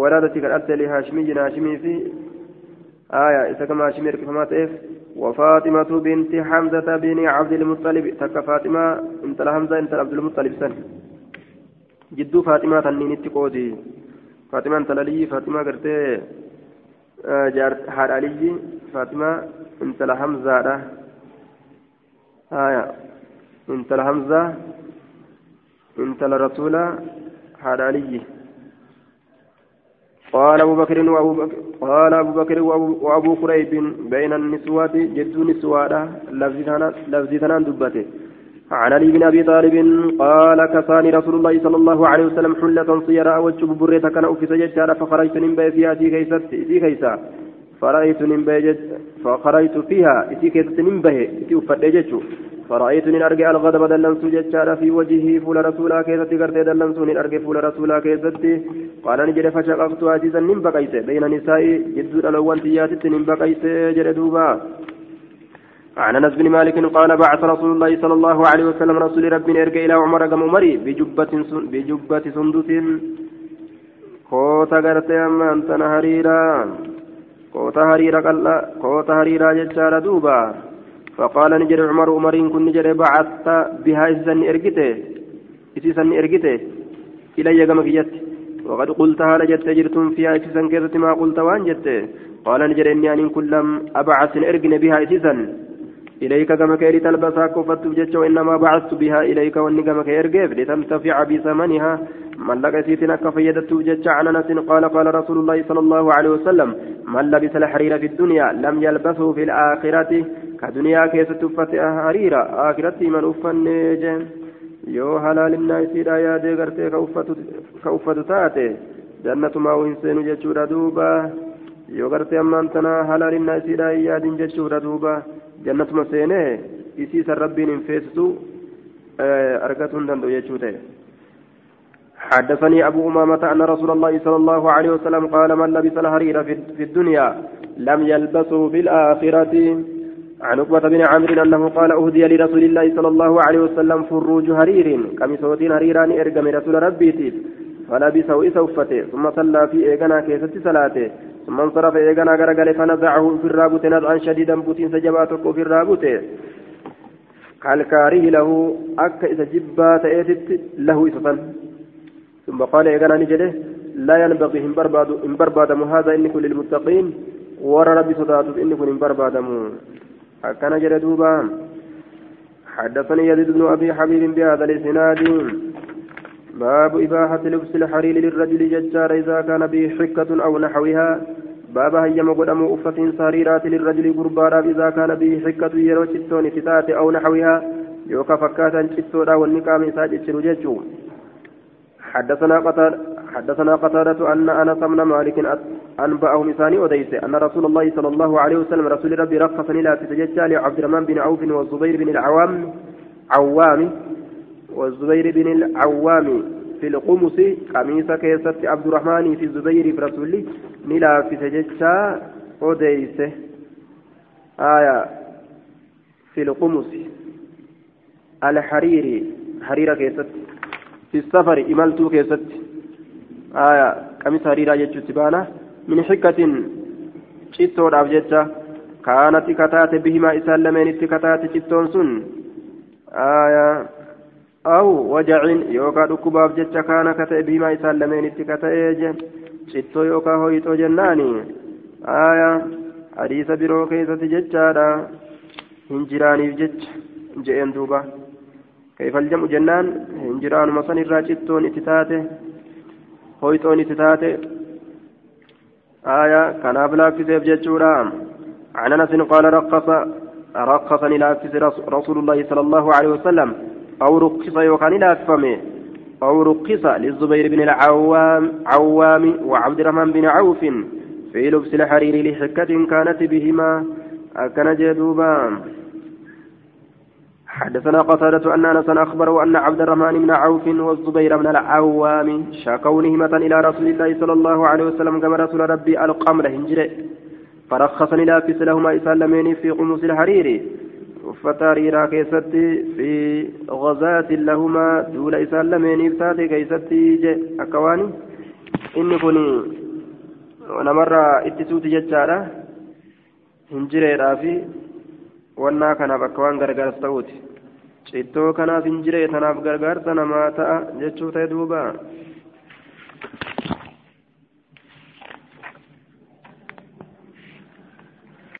walaadati kadhatte lihaashimiyyin haashimii fi aya isa gama haashimii erkifamaa ta'eef وفاطمة بنت حمزة بن عبد المطلب تك فاطمة انت حمزة انت عبد المطلب سن جدو فاطمة تنين اتقودي فاطمة انت للي فاطمة قرتي جار حال علي فاطمة انت لحمزة آية انت الهمزة انت الرسول حال علي قال أبو بكر وأبو بكر قال أبو بكر وأبو, قريب بين النسوات جد نسوات لفظتنا دبته عن علي بن أبي طالب قال كساني رسول الله صلى الله عليه وسلم حلة صيرا وجب بريتك كان أوفي سجدت فخرجت من بيت فيها في كيسة. فرأيت نمبه فخرجت فيها. إتي كيست نمبه إتي أفدجت فرأيت من أرجع الغضب دلنسو جتشارا في وجهه فول رسولا كيست قرتي دلنسو من أرجع فول رسولا كيست قال نجد فشققت عزيزا نمبقيت بين نسائي جدود الأول تياتت نمبقيت جردوبا عن أنس بن مالك قال بعث رسول الله صلى الله عليه وسلم رسول ربي إرجع إلى عمر كم عمري بجبة بجبة سندس. كوتا غرتي أما أنت نهريرا. كوتا هريرا قال كوتا هريرا ججارا دوبا. فقال نجر عمر عمرين كن نجر بعثت بها إذن إرقته إذن إرقته إلي كما جت وقد قلتها لجت جرتم فيها إذن كذت ما قلت وأن جت. قال نجر إني أن كلم أبعث إرقن بها إذن إليك كما كيري تلبسها كفت بجتش وإنما بعثت بها إليك وإني كما كيرقف لتنتفع بثمنها. من لقى سيتنا كفيدت بجتش عن أنس قال قال رسول الله صلى الله عليه وسلم من لبس الحرير في الدنيا لم يلبسه في الآخرة. كدنيا كيس تفتح حريرا آخرة من أفن يو حلال الناس لا يادي غرتي كأفت تاتي. جنة ما وإنسان جتشورا دوبا yoo gartee ammaan tana halaaliin naasiidhaa hin yaadin jechuudha duuba jannatuma seenee isiisan rabbiin hin feesisu argatuu hin danda'u jechuu ta'e حدثني أبو أمامة أن رسول الله صلى الله عليه وسلم قال من لبس الحرير في الدنيا لم يلبسه في الآخرة. عن عقبة بن عمرو أنه قال أهدي لرسول الله صلى الله عليه وسلم فروج هرير كمسوت هريران إرقم رسول ربي فلبسه إسوفته ثم صلى في إيقنا كيست صلاته. ثم انصرف إيقنا غرقل فنزعه في الرابط نزعا شديدا بوتين سجباتك في الرابط. كالكاره له أكا إذا جبات إيتت له إسفن ثم قال إيقنا نجده لا ينبغي إن برباد إن برباد هذا إنكم للمتقين. ورى ربي صداته إنكم إن برباد أكن جردوبا حدثني يزيد بن أبي حبيب بهذا الإسناد. باب إباحة لبس الحرير للرجل ججار إذا كان به حكة أو نحوها. باب هيما قدم أفة سريرات للرجل قربانا إذا كان به حكة يرو شتون فتاة أو نحوها. يوكا فكاتا شتونا والنقام ساجد شرججو حدثنا قتال حدثنا قتادة أن أنس بن مالك أنبأه مثاني وديس أن رسول الله صلى الله عليه وسلم رسول ربي رخص لا تتججى لعبد الرحمن بن عوف والزبير بن العوام عوام والزبير بن العوام في القمص قميص كيست عبد الرحمن في الزبير في رسول نلا في تججى وديس آية في القمص. الحريري حريرة كيست. في السفر إملتو كيست. آية قميص حريرة جتشو تبانا. من حكة شتو راب جتشا كانت كتات بهما إسان لمن جتون سن. آية أو وجع يوكا ركباف جتش كان كتئ بهما إسان لمن كتئ جتو يوكا هويتو جناني. آية حديث برو كيسة جتشارا هنجراني جتش جئن دوبا. كيف الجمع جنان؟ هنجران مصن الراجتون اتتاته. هويتون اتتاته آية كان أبلا في سيف جتشورا عن أنس قال رقص رقصني لافس رسول الله صلى الله عليه وسلم. أو رقص يوكان لافمه أو رقص للزبير بن العوام عوام وعبد الرحمن بن عوف في لبس الحرير لحكة كانت بهما. أكن جدوبا. حدثنا قتادة أن أنس أخبره أن عبد الرحمن بن عوف والزبير بن العوام شاكوا نهمة إلى رسول الله صلى الله عليه وسلم كما رسول ربي القمر هنجره فرخصني لافس لهما إسلامين في قمص الحرير. فتاريرا كيستي في غزاة لهما دول إسلامين إبتاتي كيستي أكواني إني كوني ونمر اتسوتي جتشارا هنجره في wannaa kanaaf akka waan gargaarsa ta'uuti cittoo kanaaf hin jiree tanaaf gargaarsa namaa ta'a jechuu ta'e duuba